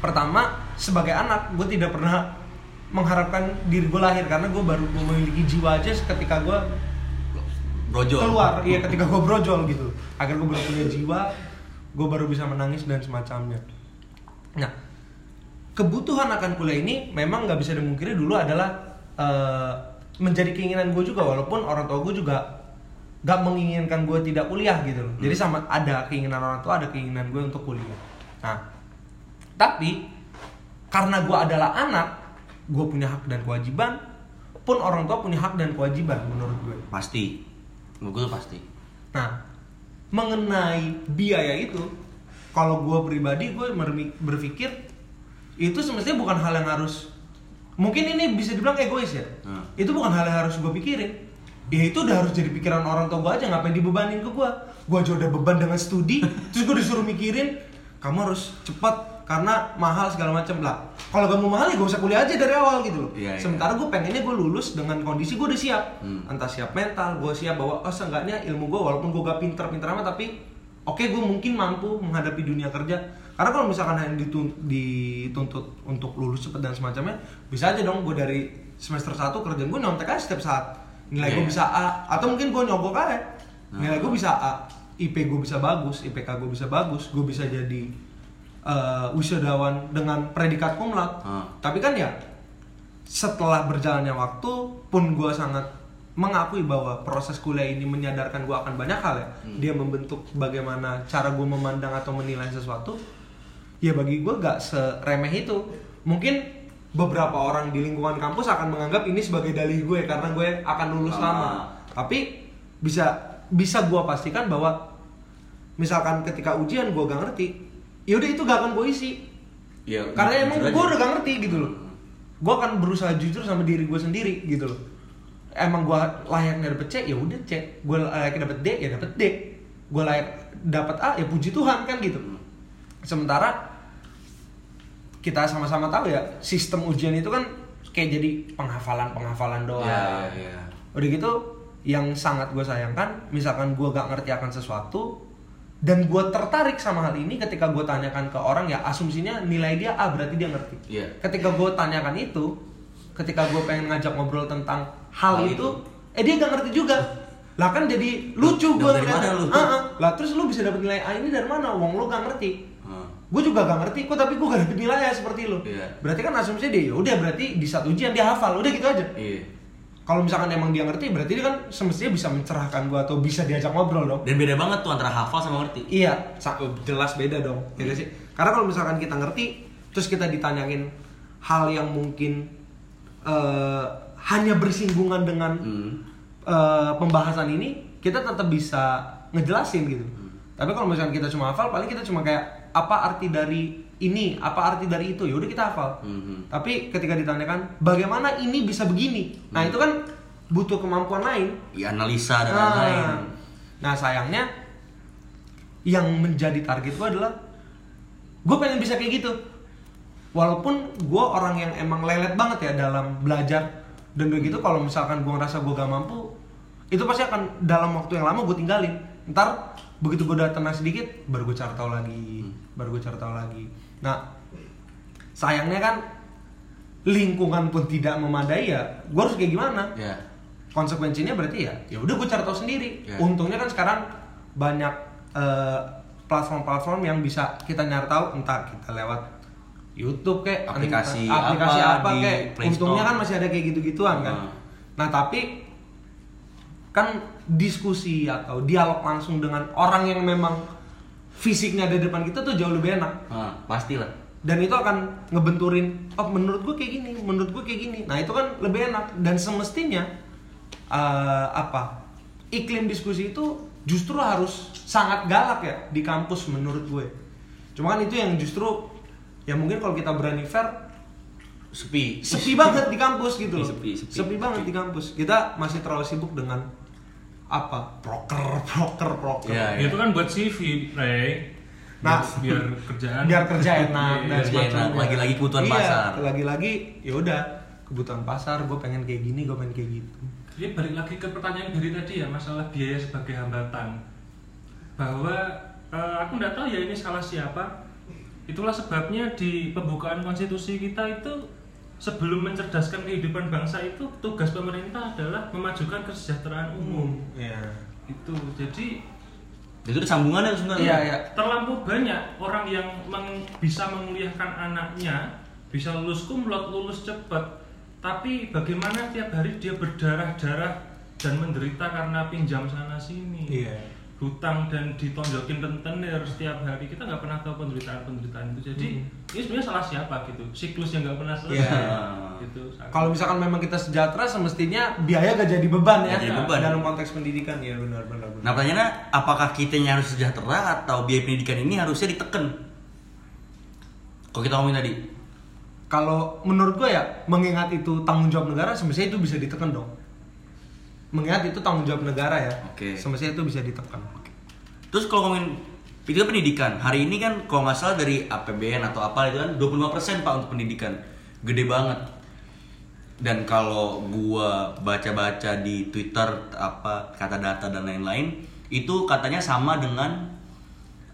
Pertama, sebagai anak, gue tidak pernah mengharapkan diri gue lahir karena gue baru memiliki jiwa aja ketika gue Brojol. keluar, iya [laughs] ketika gue brojol gitu. Akhirnya gue baru punya jiwa, gue baru bisa menangis dan semacamnya. Nah, kebutuhan akan kuliah ini memang nggak bisa dimungkiri dulu adalah eh, menjadi keinginan gue juga walaupun orang tua gue juga nggak menginginkan gue tidak kuliah gitu loh. Jadi sama ada keinginan orang tua, ada keinginan gue untuk kuliah. Nah, tapi karena gue adalah anak gue punya hak dan kewajiban pun orang tua punya hak dan kewajiban menurut gue Pasti. Gue tuh pasti. Nah, mengenai biaya itu, kalau gue pribadi gue berpikir itu semestinya bukan hal yang harus mungkin ini bisa dibilang egois ya. Hmm. Itu bukan hal yang harus gue pikirin. Ya itu udah harus jadi pikiran orang tua gue aja ngapain dibebanin ke gue. Gue aja udah beban dengan studi, terus gue disuruh mikirin kamu harus cepat karena mahal segala macam lah. Kalau gak mau mahal ya gak usah kuliah aja dari awal gitu loh. Iya, iya. Sementara gue pengennya gue lulus dengan kondisi gue udah siap Hmm. entah siap mental gue siap bahwa oh seenggaknya ilmu gue walaupun gue gak pinter-pinter amat tapi oke gue mungkin mampu menghadapi dunia kerja karena kalau misalkan hanya ditun- dituntut untuk lulus cepet dan semacamnya bisa aja dong gue dari semester 1 kerjaan gue nyontek aja setiap saat nilai gue Iya. bisa A atau mungkin gue nyogok aja nilai gue bisa A IP gue bisa bagus IPK gue bisa bagus gue bisa jadi eh, wisudawan dengan predikat cum laude Ah. tapi kan ya setelah berjalannya waktu pun gue sangat mengakui bahwa proses kuliah ini menyadarkan gue akan banyak hal ya. Dia membentuk bagaimana cara gue memandang atau menilai sesuatu ya bagi gue gak seremeh itu. Mungkin beberapa orang di lingkungan kampus akan menganggap ini sebagai dalih gue karena gue akan lulus Ah. lama. Tapi bisa bisa gue pastikan bahwa misalkan ketika ujian gue gak ngerti yaudah itu gak akan gue isi Ya, karena emang gue udah gak ngerti gitu loh. Gue akan berusaha jujur sama diri gue sendiri gitu loh. Emang gue layaknya dapet C ya udah C. Gue layaknya dapet D ya dapet D. Gue layak dapat A ya puji Tuhan kan gitu. Sementara kita sama-sama tahu ya sistem ujian itu kan kayak jadi penghafalan penghafalan doang. Ya, ya, ya. udah gitu yang sangat gue sayangkan misalkan gue gak ngerti akan sesuatu dan gue tertarik sama hal ini ketika gue tanyakan ke orang ya asumsinya nilai dia A berarti dia ngerti Iya. ketika gue tanyakan itu ketika gue pengen ngajak ngobrol tentang hal, Hal itu, itu. eh dia gak ngerti juga lah kan jadi lucu gue mana lu? lah terus lu bisa dapet nilai A ini dari mana wong lu gak ngerti Ah. gue juga gak ngerti kok tapi gue gak dapet nilai ya seperti lu Iya. berarti kan asumsinya dia ya udah berarti di satu ujian dia hafal udah gitu aja Iya. Kalau misalkan emang dia ngerti berarti dia kan semestinya bisa mencerahkan gua atau bisa diajak ngobrol dong Dan beda banget tuh antara hafal sama ngerti. iya jelas beda dong ya nggak sih karena kalau misalkan kita ngerti terus kita ditanyain hal yang mungkin eh, hanya bersinggungan dengan Hmm. eh, pembahasan ini kita tetap bisa ngejelasin gitu tapi kalau misalkan kita cuma hafal paling kita cuma kayak apa arti dari ini apa arti dari itu? Ya udah kita hafal. Mhm. tapi ketika ditanyakan bagaimana ini bisa begini? Nah itu kan butuh kemampuan lain. Ya, analisa dan Nah, lain-lain. nah sayangnya yang menjadi target gue adalah gue pengen bisa kayak gitu. Walaupun gue orang yang emang lelet banget ya dalam belajar dan kayak gitu kalau misalkan gue ngerasa gue gak mampu itu pasti akan dalam waktu yang lama gue tinggalin. Ntar begitu gue udah tenang sedikit baru gue cari tahu lagi baru gue cari tahu lagi nah sayangnya kan lingkungan pun tidak memadai ya gue harus kayak gimana Ya. konsekuensinya berarti ya ya udah gue cari tahu sendiri Ya. untungnya kan sekarang banyak eh, platform-platform yang bisa kita nyari tahu entah kita lewat YouTube kayak Aplikasi entah aplikasi apa apa, kayak untungnya kan masih ada kayak gitu-gituan kan Hmm. nah tapi kan diskusi atau dialog langsung dengan orang yang memang fisiknya ada di depan kita tuh jauh lebih enak. Ah, pastilah. dan itu akan ngebenturin oh menurut gue kayak gini menurut gue kayak gini. Nah itu kan lebih enak. Dan semestinya eh, apa iklim diskusi itu justru harus sangat galak ya di kampus menurut gue. Cuma kan itu yang justru ya mungkin kalau kita berani fair Sepi. sepi banget di kampus gitu loh. Sepi, sepi, banget di kampus. Kita masih terlalu sibuk dengan apa proker proker [laughs] proker Iya, Ya, itu kan buat CV, Ray. Nah. biar, biar [laughs] kerjaan biar kerja enak Iya, dan enak, lagi-lagi kebutuhan iya, pasar. lagi-lagi ya udah kebutuhan pasar gue pengen kayak gini gue pengen kayak gitu Jadi balik lagi ke pertanyaan dari tadi ya masalah biaya sebagai hambatan. Bahwa eh, aku nggak tahu ya ini salah siapa. Itulah sebabnya di pembukaan konstitusi kita itu sebelum mencerdaskan kehidupan bangsa itu tugas pemerintah adalah memajukan kesejahteraan umum. Iya. Itu jadi Itu sambungannya sebenarnya. Iya, iya. terlampau banyak orang yang meng- bisa menguliahkan anaknya bisa lulus kumlot lulus cepat tapi bagaimana tiap hari dia berdarah-darah dan menderita karena pinjam sana sini Iya. Hutang dan ditonjokin rentenir setiap hari kita nggak pernah tahu penderitaan penderitaan itu jadi ini sebenarnya salah siapa gitu siklus yang nggak pernah selesai Iya. gitu Kalau misalkan memang kita sejahtera, semestinya biaya gak jadi beban ya. Jadi beban. Dalam konteks pendidikan ya benar benar. benar. Nah pertanyaannya apakah kitanya harus sejahtera atau biaya pendidikan ini harusnya ditekan? Kalau kita ngomongin tadi, Kalau menurut gue ya, mengingat itu tanggung jawab negara, semestinya itu bisa ditekan dong. Mengingat itu tanggung jawab negara ya, Oke. semestinya itu bisa ditekan. terus kalau ngomongin itu kan pendidikan, hari ini kan kalau nggak salah dari APBN atau apa itu kan 25% pak untuk pendidikan, gede banget. Dan kalau gua baca-baca di Twitter apa kata data dan lain-lain, itu katanya sama dengan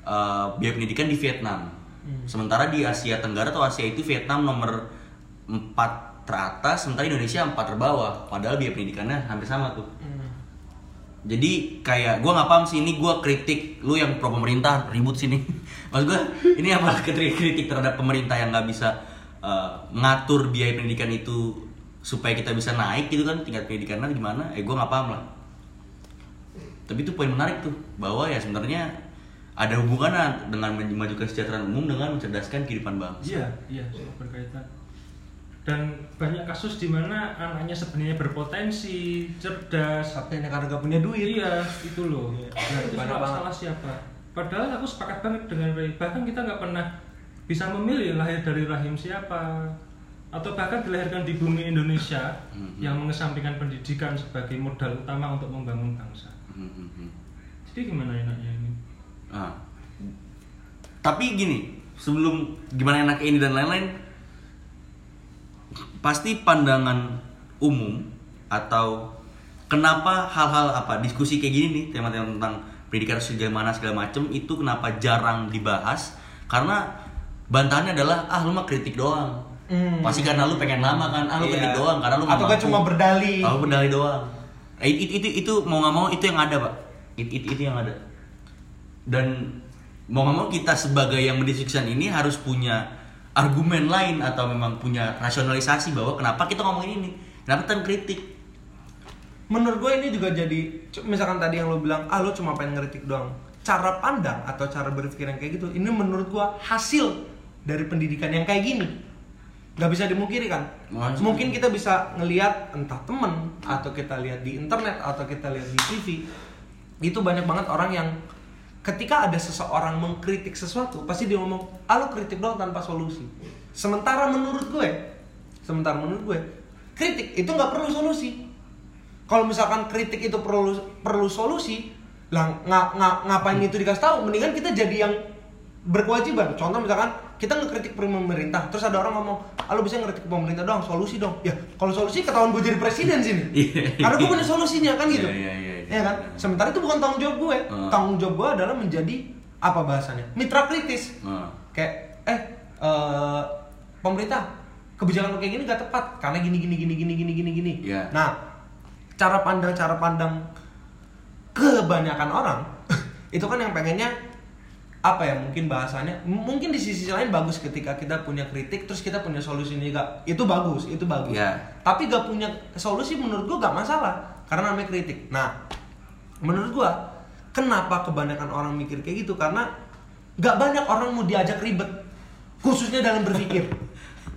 uh, biaya pendidikan di Vietnam. Sementara di Asia Tenggara atau Asia itu Vietnam nomor 4 teratas, sementara Indonesia 4 terbawah. Padahal biaya pendidikannya hampir sama tuh. Jadi kayak gue nggak paham sih ini gue kritik lu yang pro pemerintah ribut sini. [laughs] Maksud gue ini apa [laughs] kritik kritik terhadap pemerintah yang nggak bisa uh, mengatur biaya pendidikan itu supaya kita bisa naik gitu kan tingkat pendidikannya gimana? Eh gue nggak paham lah. Tapi itu poin menarik tuh bahwa ya sebenarnya ada hubungannya dengan memajukan kesejahteraan umum dengan mencerdaskan kehidupan bangsa. iya iya berkaitan dan banyak kasus di mana anaknya sebenarnya berpotensi cerdas Tapi karena gak punya duit. iya itu loh Iya. Nah, itu salah, banget. salah siapa padahal aku sepakat banget dengan Ray bahkan kita nggak pernah bisa memilih lahir dari rahim siapa atau bahkan dilahirkan di bumi Indonesia Mhm. yang mengesampingkan pendidikan sebagai modal utama untuk membangun bangsa Hmm, hmm, hmm. jadi gimana enaknya ini Ah. Tapi gini, sebelum gimana enak ini dan lain-lain, pasti pandangan umum atau kenapa hal-hal apa diskusi kayak gini nih tema-tema tentang pendidikan segala mana segala macem itu kenapa jarang dibahas? Karena bantahannya adalah ah lu mah kritik doang. Hmm. pasti karena lu pengen lama kan? Ah lu Iya. kritik doang karena lu Atau kan cuma berdali. Ah, lu berdali doang. Eh, itu, itu itu mau nggak mau itu yang ada pak. Itu, itu, itu yang ada. Dan mau nggak mau kita sebagai yang mendiskusikan ini harus punya argumen lain atau memang punya rasionalisasi bahwa kenapa kita ngomongin ini kenapa kita kritik Menurut gue ini juga jadi, misalkan tadi yang lo bilang, ah lo cuma pengen ngeritik doang. Cara pandang atau cara berpikir yang kayak gitu, ini menurut gue hasil dari pendidikan yang kayak gini. Gak bisa dimungkiri kan? Masa? Mungkin kita bisa ngelihat entah temen, atau kita lihat di internet, atau kita lihat di TV. Itu banyak banget orang yang ketika ada seseorang mengkritik sesuatu, pasti dia ngomong, ah kritik doang tanpa solusi. Sementara menurut gue, sementara menurut gue, kritik itu nggak perlu solusi. Kalau misalkan kritik itu perlu perlu solusi lah nga, nga- ngapain itu dikasih tahu? Mendingan kita jadi yang berkewajiban. Contoh misalkan kita ngekritik pemerintah terus ada orang ngomong ah lu bisa ngekritik pemerintah doang solusi dong. Ya kalau solusi ketahuan gue jadi presiden sini. [laughs] Iya. karena gue punya solusinya kan gitu. Iya, iya, iya, iya. Ya kan? Sementara itu bukan tanggung jawab gue Hmm. tanggung jawab gue adalah menjadi apa bahasanya mitra kritis. Nah, kayak eh eh, pemerintah kebijakan lo kayak gini gak tepat karena gini gini gini gini gini gini gini. Iya. nah cara pandang cara pandang kebanyakan orang [laughs] itu kan yang pengennya apa ya mungkin bahasanya mungkin di sisi lain bagus ketika kita punya kritik terus kita punya solusi gak itu bagus itu bagus. Iya. tapi gak punya solusi menurut gua gak masalah karena namanya kritik. Nah menurut gua kenapa kebanyakan orang mikir kayak gitu? Karena gak banyak orang mau diajak ribet khususnya dalam berpikir. [laughs]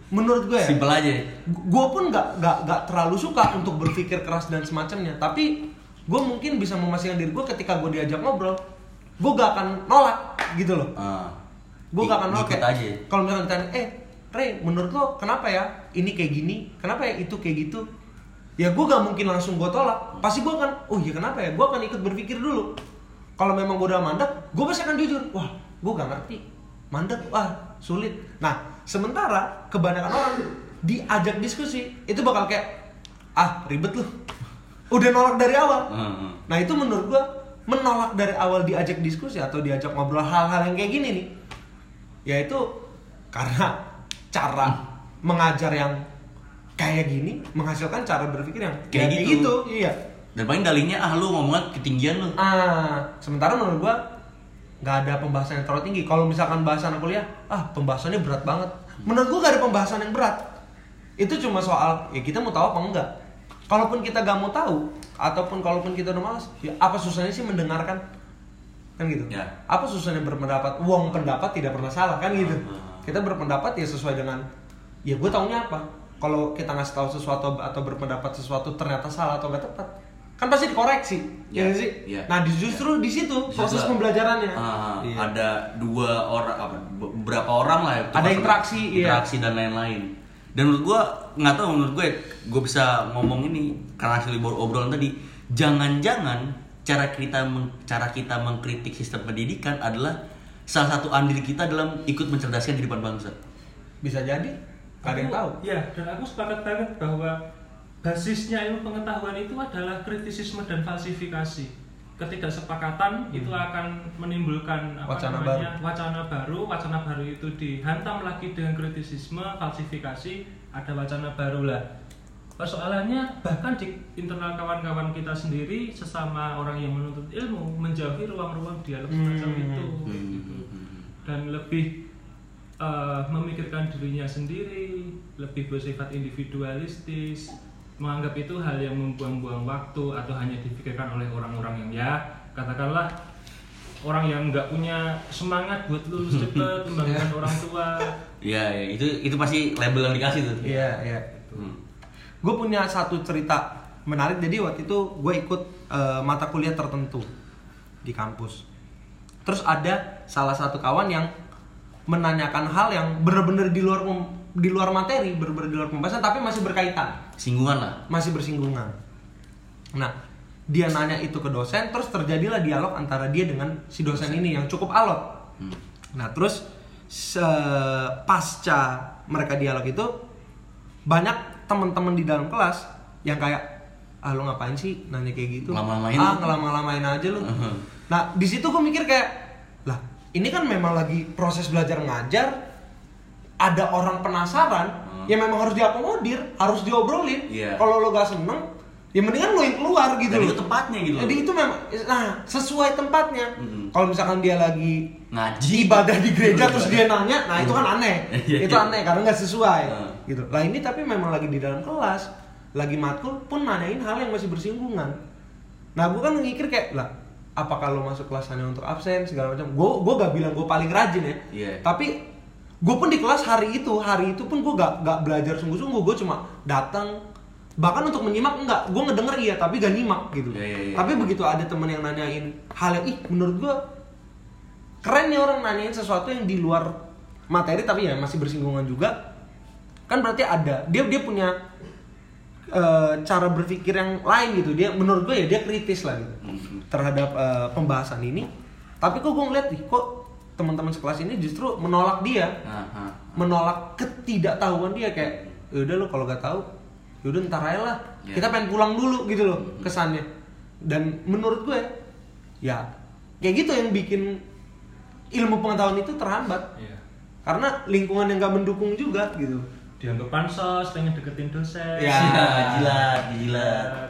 Menurut gue ya. Simpel aja. Gue pun gak, gak, gak terlalu suka untuk berpikir keras dan semacamnya. Tapi gue mungkin bisa memastikan diri gue ketika gue diajak ngobrol gue gak akan nolak gitu loh. Ah. gue gak akan nolak. aja. Kalau misalnya ditanya eh Ray menurut lo kenapa ya ini kayak gini? Kenapa ya itu kayak gitu? Ya gue gak mungkin langsung gue tolak. Pasti gue akan oh iya kenapa ya? Gue akan ikut berpikir dulu. Kalau memang gue udah mandek gue pasti akan jujur. Wah gue gak ngerti. Mandek wah sulit. Nah sementara kebanyakan orang diajak diskusi itu bakal kayak ah ribet lu. Udah nolak dari awal. Hmm, hmm. Nah itu menurut gua menolak dari awal diajak diskusi atau diajak ngobrol hal-hal yang kayak gini nih, yaitu karena cara mengajar yang kayak gini menghasilkan cara berpikir yang Kayak kayak gitu. gitu. Iya. dan paling dalihnya ah lu ngomongnya ketinggian lu Ah, sementara menurut gua nggak ada pembahasan yang terlalu tinggi. Kalau misalkan bahasan kuliah, ah pembahasannya berat banget. Menurut gua gak ada pembahasan yang berat. Itu cuma soal ya kita mau tahu apa enggak. Kalaupun kita gak mau tahu, ataupun kalaupun kita udah malas, ya apa susahnya sih mendengarkan? kan gitu Ya. apa susahnya berpendapat wong pendapat tidak pernah salah kan gitu Ah. kita berpendapat ya sesuai dengan ya gue taunya apa kalau kita ngasih tahu sesuatu atau berpendapat sesuatu ternyata salah atau nggak tepat kan pasti dikoreksi Ya, ya, sih ya. nah justru di situ proses pembelajarannya ah, Iya. ada dua orang apa beberapa orang lah ya Ada interaksi, iya. interaksi dan lain-lain dan menurut gua nggak tahu menurut gue gue bisa ngomong ini karena hasil obrolan tadi jangan-jangan cara kita meng- cara kita mengkritik sistem pendidikan adalah salah satu andil kita dalam ikut mencerdaskan kehidupan bangsa bisa jadi gak ada yang Aku- tahu Ya, dan aku sepakat banget bahwa basisnya ilmu pengetahuan itu adalah kritisisme dan falsifikasi. Ketidaksepakatan itu akan menimbulkan apa Wacana namanya wacana baru. Wacana baru itu dihantam lagi dengan kritisisme, falsifikasi, ada wacana baru lah. Persoalannya bahkan di internal kawan-kawan kita sendiri sesama orang yang menuntut ilmu menjauhi ruang-ruang dialog semacam Hmm. itu Hmm, gitu. hmm, hmm. dan lebih eh, memikirkan dirinya sendiri, lebih bersifat individualistis, menganggap itu hal yang membuang-buang waktu atau hanya dipikirkan oleh orang-orang yang ya katakanlah orang yang nggak punya semangat buat lulus [laughs] cepet, membanggakan orang tua. Iya, ya, itu itu pasti label yang dikasih tuh. iya iya Hmm. gue punya satu cerita menarik jadi waktu itu gue ikut eh, mata kuliah tertentu di kampus terus ada salah satu kawan yang menanyakan hal yang bener-bener di luar pem- di luar materi bener-bener di luar pembahasan tapi masih berkaitan. Singgungan lah. masih bersinggungan. Nah dia nanya itu ke dosen terus terjadilah dialog antara dia dengan si dosen ini yang cukup alot. Hmm. Nah terus se- pasca mereka dialog itu banyak teman-teman di dalam kelas yang kayak ah lu ngapain sih nanya kayak gitu? Ngelama-lamain ah lu." ngelama-lamain aja lu. Nah di situ gue mikir kayak lah ini kan memang lagi proses belajar ngajar ada orang penasaran Hmm. ya memang harus diakomodir harus diobrolin Iya. kalau lo gak seneng ya mendingan lo yang keluar gitu Dan loh. itu tempatnya gitu jadi itu memang nah sesuai tempatnya Mhm. kalau misalkan dia lagi Ngaji. ibadah di gereja [laughs] terus dia nanya nah itu kan aneh Iya, itu iya. aneh karena nggak sesuai Hmm. gitu lah ini tapi memang lagi di dalam kelas lagi matkul pun nanyain hal yang masih bersinggungan nah gue kan mikir kayak lah apa kalau masuk kelas hanya untuk absen segala macam gue gue gak bilang gue paling rajin ya Iya. tapi gue pun di kelas hari itu hari itu pun gue gak, gak belajar sungguh-sungguh gue cuma datang. Bahkan untuk menyimak enggak. Gue ngedenger iya tapi gak nyimak gitu. Iya, iya, iya. tapi begitu ada temen yang nanyain hal yang ih menurut gue keren nih orang nanyain sesuatu yang di luar materi tapi ya masih bersinggungan juga. Kan berarti ada. Dia dia punya eh, cara berpikir yang lain gitu. Dia menurut gue ya dia kritis lah gitu Mhm. terhadap eh, pembahasan ini. Tapi kok gue ngeliat nih kok teman-teman sekelas ini justru menolak dia nah. menolak ketidaktahuan dia kayak udah lo kalau gak tahu yaudah ntar aja lah Ya. kita pengen pulang dulu gitu loh kesannya dan menurut gue ya kayak gitu yang bikin ilmu pengetahuan itu terhambat Iya. karena lingkungan yang gak mendukung juga gitu Dianggap pansos, pengen deketin dosen. Ya. Ya, jilat, jilat.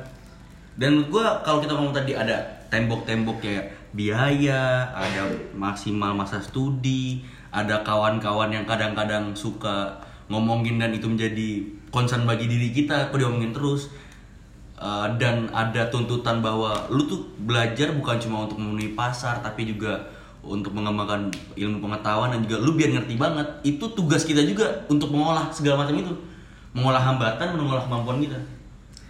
Dan menurut gua kalau kita ngomong tadi ada tembok-tembok kayak biaya, ada maksimal masa studi, ada kawan-kawan yang kadang-kadang suka ngomongin dan itu menjadi concern bagi diri kita, kok diomongin terus. Uh, dan ada tuntutan bahwa lu tuh belajar bukan cuma untuk memenuhi pasar tapi juga untuk mengembangkan ilmu pengetahuan dan juga lu biar ngerti banget. Itu tugas kita juga untuk mengolah segala macam itu. Mengolah hambatan mengolah kemampuan kita.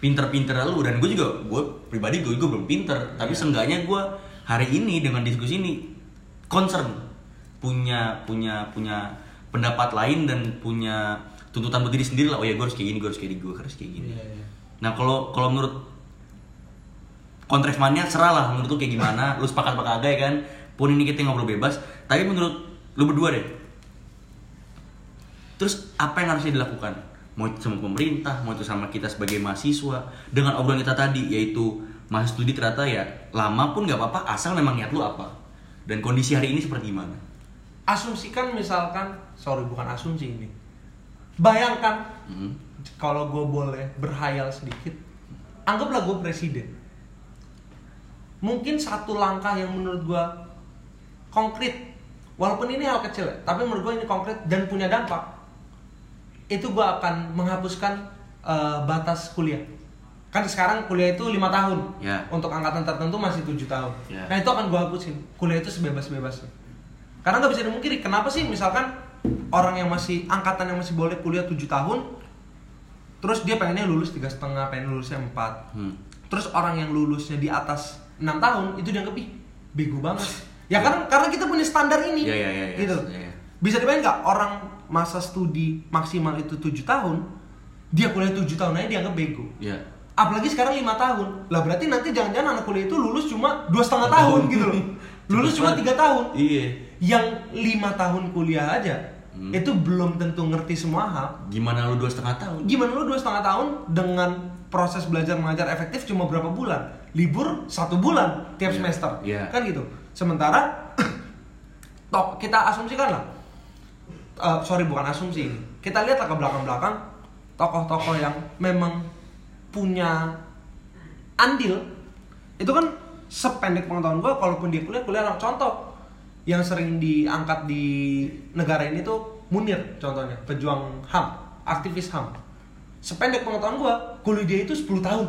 Pinter-pinter lu dan gue juga gue pribadi gue juga belum pinter. Tapi seenggaknya gue hari ini dengan diskusi ini concern. Punya punya punya pendapat lain dan punya tuntutan buat diri sendiri lah oh ya gue harus kayak gini gue harus kayak gini gue harus kayak gini. Nah kalau kalau menurut kontreksmannya serah lah menurut lu kayak gimana. Lu sepakat apa kagak ya kan? Pun ini kita ngobrol bebas. Tapi menurut lu berdua deh. Terus apa yang harusnya dilakukan? Mau itu sama pemerintah mau itu sama kita sebagai mahasiswa. Dengan obrolan kita tadi yaitu mahasiswa studi ternyata ya lama pun nggak apa-apa asal memang niat lu apa. Dan kondisi hari ini seperti gimana? Asumsikan misalkan sorry bukan asumsi ini. Bayangkan Hmm. kalau gue boleh berhayal sedikit anggaplah gue presiden. Mungkin satu langkah yang menurut gue konkret walaupun ini hal kecil ya tapi menurut gue ini konkret dan punya dampak itu gue akan menghapuskan eh, batas kuliah kan sekarang kuliah itu lima tahun Ya. untuk angkatan tertentu masih tujuh tahun Ya. nah itu akan gue hapusin kuliah itu sebebas-bebasnya karena nggak bisa dimungkiri kenapa sih misalkan orang yang masih angkatan yang masih boleh kuliah tujuh tahun terus dia pengennya lulus tiga setengah pengen lulusnya empat Hmm. terus orang yang lulusnya di atas enam tahun itu dianggap ih bego banget ya kan karena kita punya standar ini Iya, iya, iya, iya. gitu Iya, iya. bisa dibayangin nggak orang masa studi maksimal itu tujuh tahun dia kuliah tujuh tahun aja dianggap bego Iya. Apalagi sekarang lima tahun. Lah berarti nanti jangan-jangan anak kuliah itu lulus cuma dua setengah tahun gitu loh. [laughs] Lulus cuma tiga tahun. Iya. yang lima tahun kuliah aja Hmm. itu belum tentu ngerti semua hal. Gimana lu dua setengah tahun? gimana lu dua setengah tahun dengan proses belajar mengajar efektif cuma berapa bulan? Libur satu bulan tiap Iya, semester. Iya. kan gitu. Sementara [coughs] toh kita asumsikan lah. Eh, sorry bukan asumsi. Kita lihat ke belakang belakang tokoh-tokoh yang memang punya andil itu kan sependek pengetahuan gue kalaupun dia kuliah kuliah contoh yang sering diangkat di negara ini tuh Munir contohnya pejuang HAM aktivis HAM sependek pengetahuan gue kuliah dia itu 10 tahun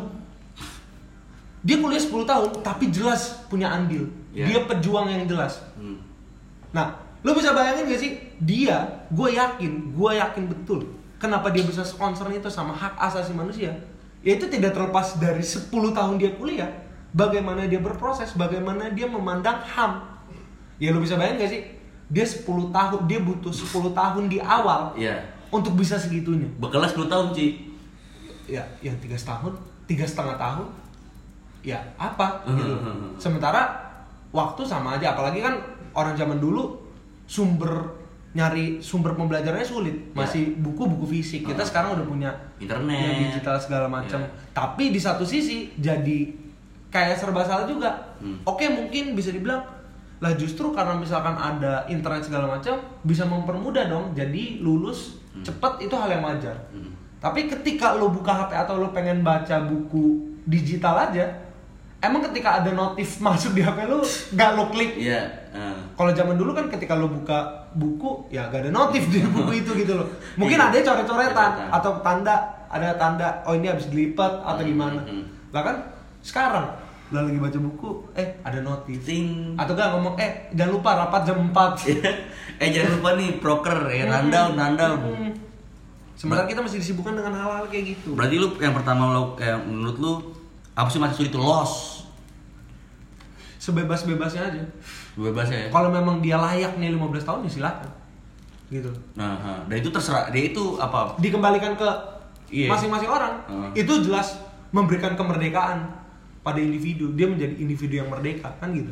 dia kuliah 10 tahun tapi jelas punya andil Iya. dia pejuang yang jelas Hmm. Nah, lo bisa bayangin gak sih? Dia, gue yakin, gue yakin betul kenapa dia bisa concern itu sama hak asasi manusia. Yaitu tidak terlepas dari 10 tahun dia kuliah, bagaimana dia berproses, bagaimana dia memandang HAM. Ya lo bisa bayangin gak sih? Dia 10 tahun, dia butuh 10 tahun di awal Iya. untuk bisa segitunya. Bekelas 10 tahun, Ci. Ya, yang tiga tahun, tiga setengah tahun, ya apa? Gitu. Hmm. Sementara waktu sama aja, apalagi kan orang zaman dulu sumber nyari sumber pembelajarannya sulit, Ya. masih buku-buku fisik. Kita Hmm. sekarang udah punya Internet. punya digital segala macam. Ya. Tapi di satu sisi jadi kayak serba salah juga. Hmm. Oke, mungkin bisa dibilang lah justru karena misalkan ada internet segala macam bisa mempermudah dong. Jadi lulus Hmm. cepet itu hal yang wajar. Hmm. Tapi ketika lo buka HP atau lo pengen baca buku digital aja, emang ketika ada notif [laughs] masuk di HP lo, gak lo klik. Iya. eh. Kalau zaman dulu kan ketika lo buka buku, ya gak ada notif di buku [laughs] itu gitu loh. Mungkin Iya. ada coret-coretan Coretan. atau tanda, ada tanda, oh ini habis dilipat atau Hmm, gimana. hmm. Lah kan sekarang lo lagi baca buku, eh ada notif. Ting. Atau gak ngomong, eh jangan lupa rapat jam 4. [laughs] eh jangan lupa nih proker ya rundown rundown. Hmm. Sementara kita masih disibukkan dengan hal-hal kayak gitu. Berarti lu yang pertama lo kayak menurut lu apa sih sulit itu loss? Sebebas-bebasnya aja. Bebas ya. kalau memang dia layak nih 15 tahun ya silakan gitu Nah, ha. dan itu terserah dia itu apa? dikembalikan ke Iya. masing-masing orang Heeh. itu jelas memberikan kemerdekaan pada individu dia menjadi individu yang merdeka kan gitu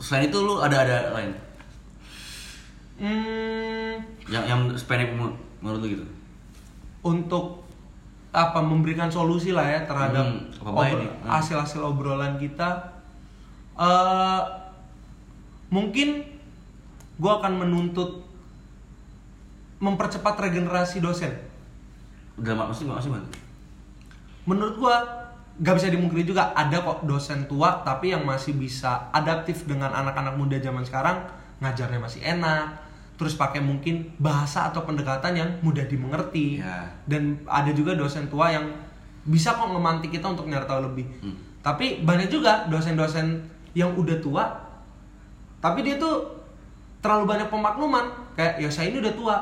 Selain itu lu ada ada lain hmm, yang yang menur- menurut lu gitu? untuk apa memberikan solusi lah ya terhadap Hmm, obro-? Hmm. hasil-hasil obrolan kita eh mungkin gue akan menuntut mempercepat regenerasi dosen Udah maksudnya maksudnya menurut gua gak bisa dimungkiri juga ada kok dosen tua tapi yang masih bisa adaptif dengan anak-anak muda zaman sekarang ngajarnya masih enak terus pakai mungkin bahasa atau pendekatan yang mudah dimengerti Ya. dan ada juga dosen tua yang bisa kok ngemantik kita untuk nyari tahu lebih Hmm. tapi banyak juga dosen-dosen yang udah tua tapi dia tuh terlalu banyak pemakluman kayak ya saya ini udah tua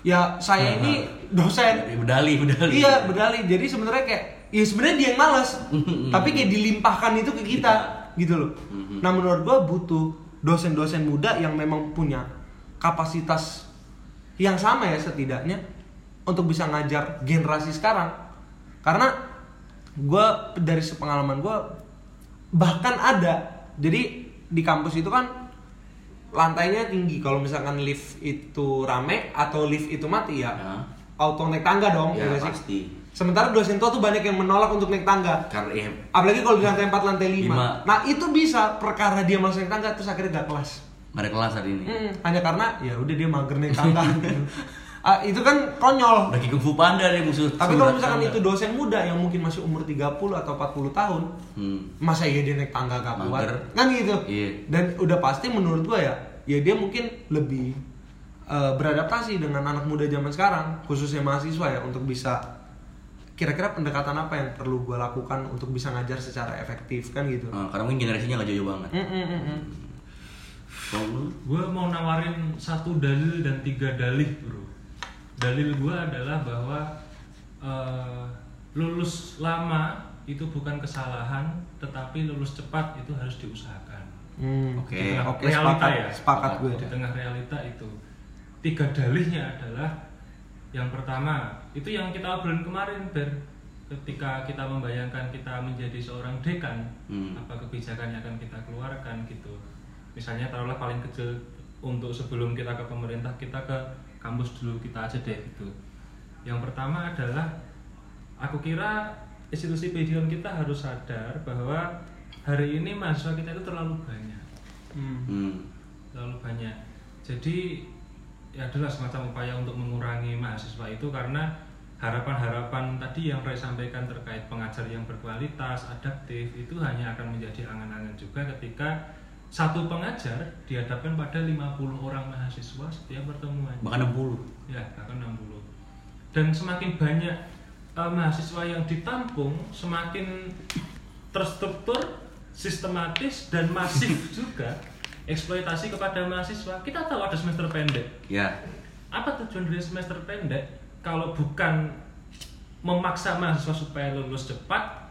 ya saya ini [laughs] dosen Ya, Bedali, bedali. Iya, berdalih. Jadi sebenarnya kayak ya sebenarnya dia yang malas. [laughs] tapi kayak dilimpahkan itu ke kita gitu loh. Mhm. Nah, menurut gua butuh dosen-dosen muda yang memang punya kapasitas yang sama ya setidaknya untuk bisa ngajar generasi sekarang. Karena gua dari sepengalaman gua bahkan ada. Jadi di kampus itu kan lantainya tinggi. Kalau misalkan lift itu rame atau lift itu mati ya, Ya. auto naik tangga dong, Ya, ya nggak sih? pasti. Sementara dosen tua tuh banyak yang menolak untuk naik tangga. Karena ya, Apalagi kalau di lantai 4, lantai 5. Lima. Nah, itu bisa perkara dia malas naik tangga terus akhirnya gak kelas. Nggak ada kelas hari ini. Hmm, hanya karena ya udah dia mager naik tangga [laughs] gitu. Ah, itu kan konyol. Udah kayak kung fu panda deh musuh. Tapi kalau misalkan tangga. itu dosen muda yang mungkin masih umur 30 atau 40 tahun, Hmm. masa iya dia naik tangga gak kuat? Kan gitu. Iya. Dan udah pasti menurut gua ya, ya dia mungkin lebih eh, beradaptasi dengan anak muda zaman sekarang, khususnya mahasiswa ya untuk bisa kira-kira pendekatan apa yang perlu gue lakukan untuk bisa ngajar secara efektif kan gitu Nah, karena mungkin generasinya nggak jauh banget. Mm, mm, mm, mm. Gue mau nawarin satu dalil dan tiga dalih bro dalil gue adalah bahwa eh, lulus lama itu bukan kesalahan tetapi lulus cepat itu harus diusahakan Hmm. Oke. Tengah Oke, realita sepakat, ya sepakat gue. di tengah realita itu tiga dalihnya adalah yang pertama itu yang kita obrolin kemarin ber ketika kita membayangkan kita menjadi seorang dekan Hmm. apa kebijakan yang akan kita keluarkan gitu misalnya taruhlah paling kecil untuk sebelum kita ke pemerintah kita ke kampus dulu kita aja deh gitu yang pertama adalah aku kira institusi pendidikan kita harus sadar bahwa hari ini mahasiswa kita itu terlalu banyak Hmm. hmm. terlalu banyak jadi ya adalah semacam upaya untuk mengurangi mahasiswa itu karena harapan-harapan tadi yang Roy sampaikan terkait pengajar yang berkualitas adaptif itu hanya akan menjadi angan-angan juga ketika satu pengajar dihadapkan pada 50 orang mahasiswa setiap pertemuan. Bahkan 60. ya bahkan 60 dan semakin banyak eh, mahasiswa yang ditampung semakin terstruktur sistematis dan masif [laughs] juga eksploitasi kepada mahasiswa. Kita tahu ada semester pendek. Ya. apa tujuan dari semester pendek? Kalau bukan memaksa mahasiswa supaya lulus cepat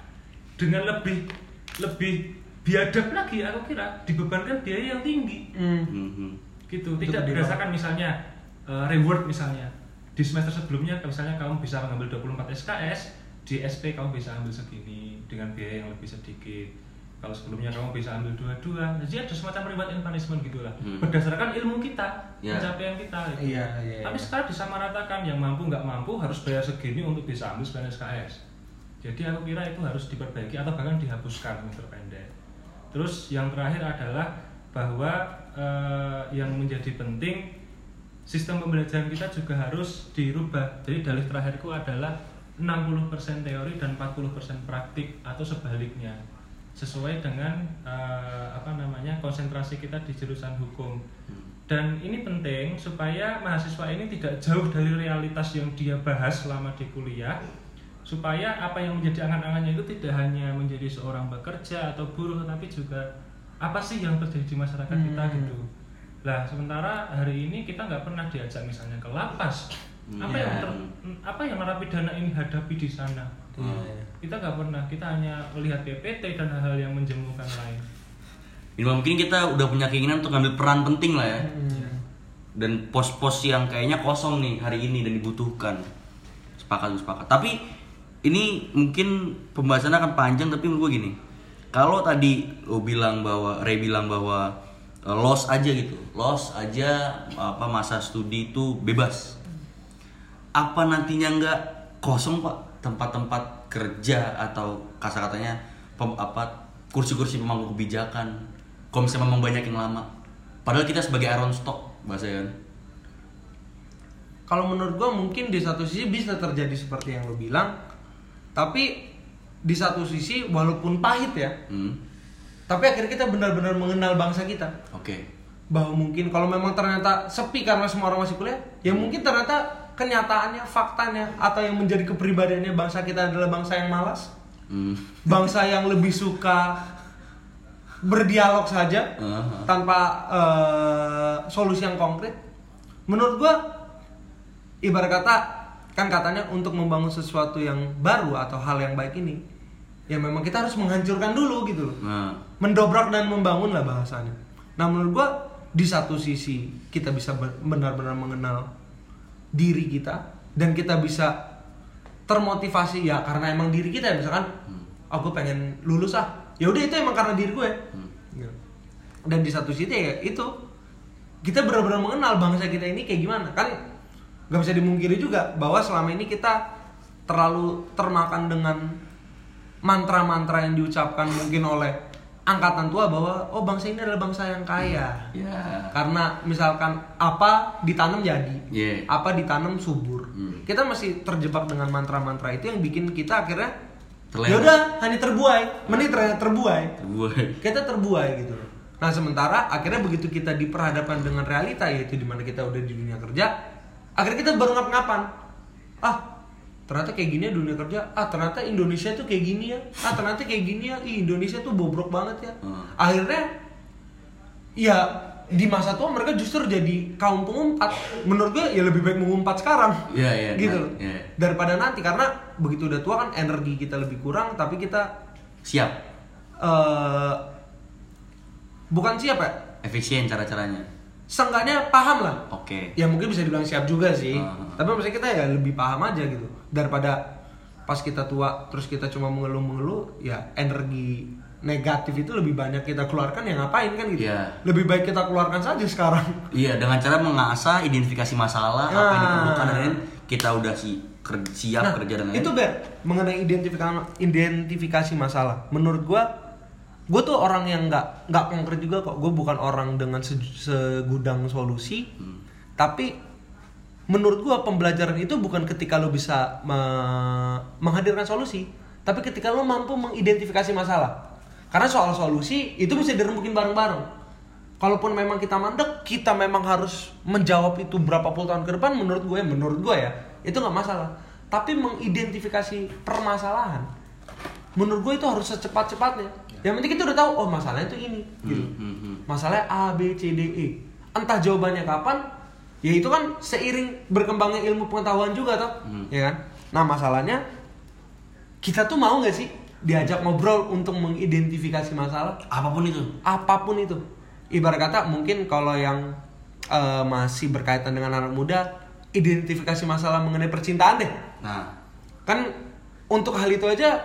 dengan lebih lebih biadab lagi aku kira dibebankan biaya yang tinggi Hmm. Mhm. gitu Untuk tidak berdasarkan misalnya eh, reward misalnya di semester sebelumnya misalnya kamu bisa mengambil 24 SKS di SP kamu bisa ambil segini dengan biaya yang lebih sedikit kalau sebelumnya kamu bisa ambil dua-dua jadi ada semacam reward and punishment gitulah Hmm. berdasarkan ilmu kita Ya. pencapaian kita gitu. Iya, iya, tapi iya. sekarang disamaratakan yang mampu nggak mampu harus bayar segini untuk bisa ambil 9 SKS jadi aku kira itu harus diperbaiki atau bahkan dihapuskan semester pendek terus yang terakhir adalah bahwa eh, yang menjadi penting sistem pembelajaran kita juga harus dirubah. Jadi dalih terakhirku adalah 60% teori dan 40% praktik atau sebaliknya. Sesuai dengan eh, apa namanya konsentrasi kita di jurusan hukum. Dan ini penting supaya mahasiswa ini tidak jauh dari realitas yang dia bahas selama di kuliah supaya apa yang menjadi angan-angannya itu tidak hanya menjadi seorang bekerja atau buruh tetapi juga apa sih yang terjadi di masyarakat kita Hmm. gitu lah sementara hari ini kita nggak pernah diajak misalnya ke lapas apa yang Iya. ter- apa yang narapidana ini hadapi di sana Iya, iya. kita nggak pernah kita hanya melihat PPT dan hal-hal yang menjemukan lain Ini mungkin kita udah punya keinginan untuk ngambil peran penting lah ya. Hmm. Dan pos-pos yang kayaknya kosong nih hari ini dan dibutuhkan. Sepakat, sepakat. Tapi ini mungkin pembahasannya akan panjang tapi menurut gue gini. Kalau tadi lo bilang bahwa Ray bilang bahwa eh, loss aja gitu. Loss aja apa masa studi itu bebas. Apa nantinya nggak kosong Pak tempat-tempat kerja atau kasar-katanya pem- apa kursi-kursi pemangku kebijakan kalau misalnya memang banyak yang lama padahal kita sebagai iron stock bahasa kan Kalau menurut gue mungkin di satu sisi bisa terjadi seperti yang lo bilang, tapi di satu sisi walaupun pahit ya, hmm. tapi akhirnya kita benar-benar mengenal bangsa kita. oke Bahwa mungkin kalau memang ternyata sepi karena semua orang masih kuliah, ya mungkin ternyata kenyataannya, faktanya, atau yang menjadi kepribadiannya bangsa kita adalah bangsa yang malas, hmm. bangsa yang lebih suka berdialog saja Aha. tanpa eh, solusi yang konkret. Menurut gua ibarat kata kan katanya untuk membangun sesuatu yang baru atau hal yang baik ini ya memang kita harus menghancurkan dulu gitu loh. nah Mendobrak dan membangun lah bahasanya. Nah menurut gua di satu sisi kita bisa benar-benar mengenal diri kita dan kita bisa termotivasi ya karena emang diri kita ya misalkan aku pengen lulus ah ya udah itu emang karena diri gue Hmm. Gitu. dan di satu sisi ya itu kita benar-benar mengenal bangsa kita ini kayak gimana kan nggak bisa dimungkiri juga bahwa selama ini kita terlalu termakan dengan mantra-mantra yang diucapkan mungkin oleh angkatan tua bahwa oh bangsa ini adalah bangsa yang kaya. Ya. Karena misalkan apa ditanam jadi Iya. apa ditanam subur. Hmm. kita masih terjebak dengan mantra-mantra itu yang bikin kita akhirnya ya udah hanya terbuai. Mending ter- terbuai. Terbuai. Kita terbuai gitu. Nah sementara akhirnya begitu kita diperhadapkan dengan realita yaitu di mana kita udah di dunia kerja, akhirnya kita baru ngap-ngapan. Ah ternyata kayak gini ya dunia kerja ah ternyata Indonesia tuh kayak gini ya ah ternyata kayak gini ya Ih, Indonesia tuh bobrok banget ya Hmm. akhirnya ya di masa tua mereka justru jadi kaum pengumpat menurut gue ya lebih baik mengumpat sekarang Iya, iya, [laughs] gitu nah, loh. iya. daripada nanti karena begitu udah tua kan energi kita lebih kurang tapi kita Siap. eh bukan siapa ya Efisien cara-caranya. Seenggaknya paham lah Oke. ya mungkin bisa dibilang siap juga sih Ah. tapi maksudnya kita ya lebih paham aja gitu daripada pas kita tua terus kita cuma mengeluh-mengeluh ya energi negatif itu lebih banyak kita keluarkan ya ngapain kan gitu Iya. lebih baik kita keluarkan saja sekarang Iya, dengan cara mengasah identifikasi masalah apa yang Nah. diperlukan dan kita udah si ker- siap kerja dengan itu ber mengenai identifikasi identifikasi masalah menurut gua gue tuh orang yang nggak nggak konkret juga kok. Gue bukan orang dengan se- segudang solusi. Hmm. tapi menurut gua pembelajaran itu bukan ketika lo bisa me- menghadirkan solusi tapi ketika lo mampu mengidentifikasi masalah. Karena soal solusi itu bisa dirembukin bareng-bareng. Kalaupun memang kita mandek kita memang harus menjawab itu berapa puluh tahun ke depan menurut gue menurut gue ya itu nggak masalah. Tapi mengidentifikasi permasalahan menurut gue itu harus secepat-cepatnya yang penting kita udah tahu oh masalahnya itu ini gitu. Hmm, hmm, hmm. masalahnya A B C D E. Entah jawabannya kapan ya itu kan seiring berkembangnya ilmu pengetahuan juga toh. Hmm. ya kan? Nah masalahnya kita tuh mau nggak sih diajak ngobrol untuk mengidentifikasi masalah? Apa pun itu. apa pun itu. Ibarat kata mungkin kalau yang eh, masih berkaitan dengan anak muda identifikasi masalah mengenai percintaan deh. Nah, kan untuk hal itu aja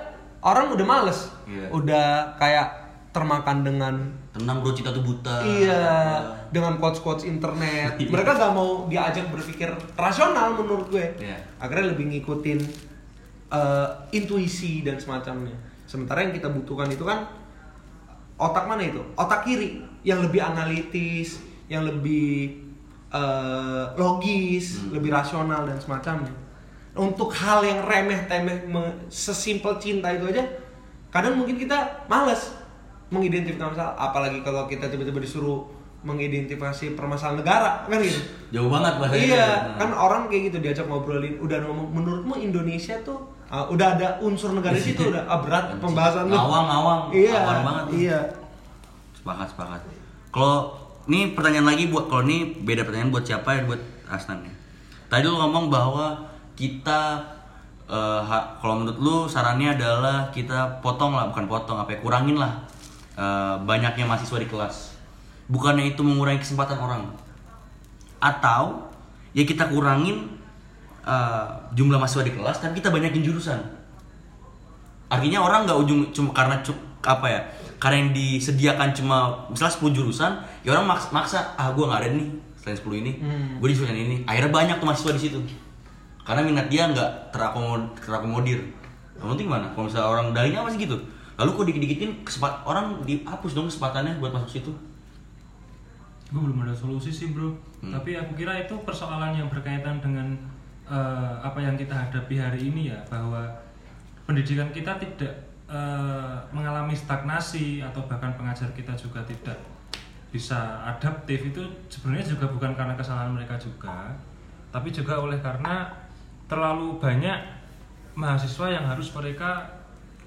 orang udah males Iya. udah kayak termakan dengan tenang bro cita tuh buta. iya dengan quotes quotes internet Iya. mereka gak mau diajak berpikir rasional menurut gue Iya. akhirnya lebih ngikutin eh, intuisi dan semacamnya sementara yang kita butuhkan itu kan otak mana itu otak kiri yang lebih analitis yang lebih eh, logis Hmm. lebih rasional dan semacamnya untuk hal yang remeh temeh me- sesimpel cinta itu aja kadang mungkin kita males mengidentifikasi masalah apalagi kalau kita tiba-tiba disuruh mengidentifikasi permasalahan negara kan gitu Jauh banget bahasanya. iya Nah. kan orang kayak gitu diajak ngobrolin udah ngomong menurutmu Indonesia tuh ah, udah ada unsur negara di situ udah ah, berat [laughs] pembahasan lu Ngawang, ngawang. iya Ngawang banget. iya Sepakat, sepakat. Kalau ini pertanyaan lagi buat kalau ini beda pertanyaan buat siapa ya buat Asnan ya. Tadi lu ngomong bahwa kita ha- kalau menurut lu sarannya adalah kita potong lah, bukan potong apa ya, kurangin lah eh, banyaknya mahasiswa di kelas. Bukannya itu mengurangi kesempatan orang. Atau ya kita kurangin eh, jumlah mahasiswa di kelas tapi kita banyakin jurusan. Artinya orang nggak ujung cuma karena apa ya? Karena yang disediakan cuma misalnya 10 jurusan, ya orang maksa, maksa ah gue nggak ada nih selain 10 ini, Hmm. gue di jurusan ini. Akhirnya banyak tuh mahasiswa di situ. Karena minat dia nggak terakomod- terakomodir. Yang penting mana? Kalau misalnya orang dalinya masih gitu. Lalu kok dikit-dikitin kesepat orang dihapus dong kesempatannya buat masuk situ. gue belum ada solusi sih bro Hmm. tapi aku kira itu persoalan yang berkaitan dengan eh, apa yang kita hadapi hari ini ya bahwa pendidikan kita tidak eh, mengalami stagnasi atau bahkan pengajar kita juga tidak bisa adaptif itu sebenarnya juga bukan karena kesalahan mereka juga tapi juga oleh karena terlalu banyak mahasiswa yang harus mereka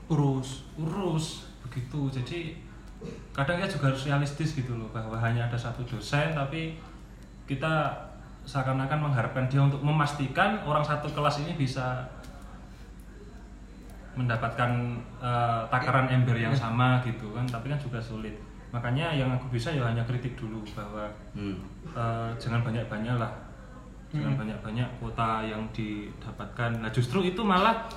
urus urus begitu. Jadi kadang kita juga harus realistis gitu loh bahwa hanya ada satu dosen tapi kita seakan-akan mengharapkan dia untuk memastikan orang satu kelas ini bisa mendapatkan eh, takaran ember yang sama gitu kan. Tapi kan juga sulit. Makanya yang aku bisa ya hanya kritik dulu bahwa Hmm. eh, jangan banyak-banyak lah jangan banyak-banyak kuota yang didapatkan nah justru itu malah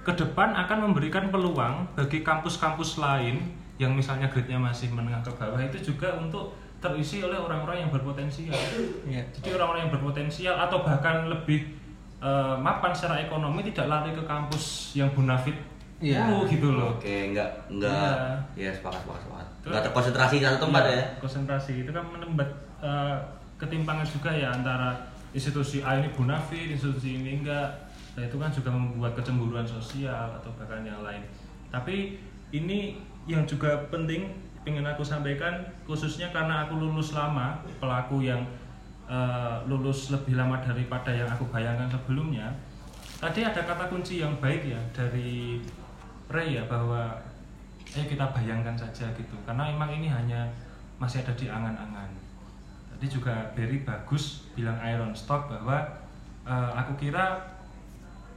ke depan akan memberikan peluang bagi kampus-kampus lain yang misalnya grade-nya masih menengah ke bawah itu juga untuk terisi oleh orang-orang yang berpotensial Iya. jadi orang-orang yang berpotensial atau bahkan lebih eh, mapan secara ekonomi tidak lari ke kampus yang bonafit Iya. dulu gitu loh Oke, enggak enggak Iya. ya sepakat sepakat sepakat. Terus- Enggak terkonsentrasi satu tempat Iya, ya. konsentrasi itu kan menembat eh, ketimpangan juga ya antara institusi A ini bonafit, institusi ini enggak. Nah itu kan juga membuat kecemburuan sosial atau bahkan yang lain. Tapi ini yang juga penting ingin aku sampaikan khususnya karena aku lulus lama pelaku yang eh, lulus lebih lama daripada yang aku bayangkan sebelumnya tadi ada kata kunci yang baik ya dari Ray ya bahwa ayo kita bayangkan saja gitu karena emang ini hanya masih ada di angan-angan tadi juga Berry bagus bilang Iron Stock bahwa eh, aku kira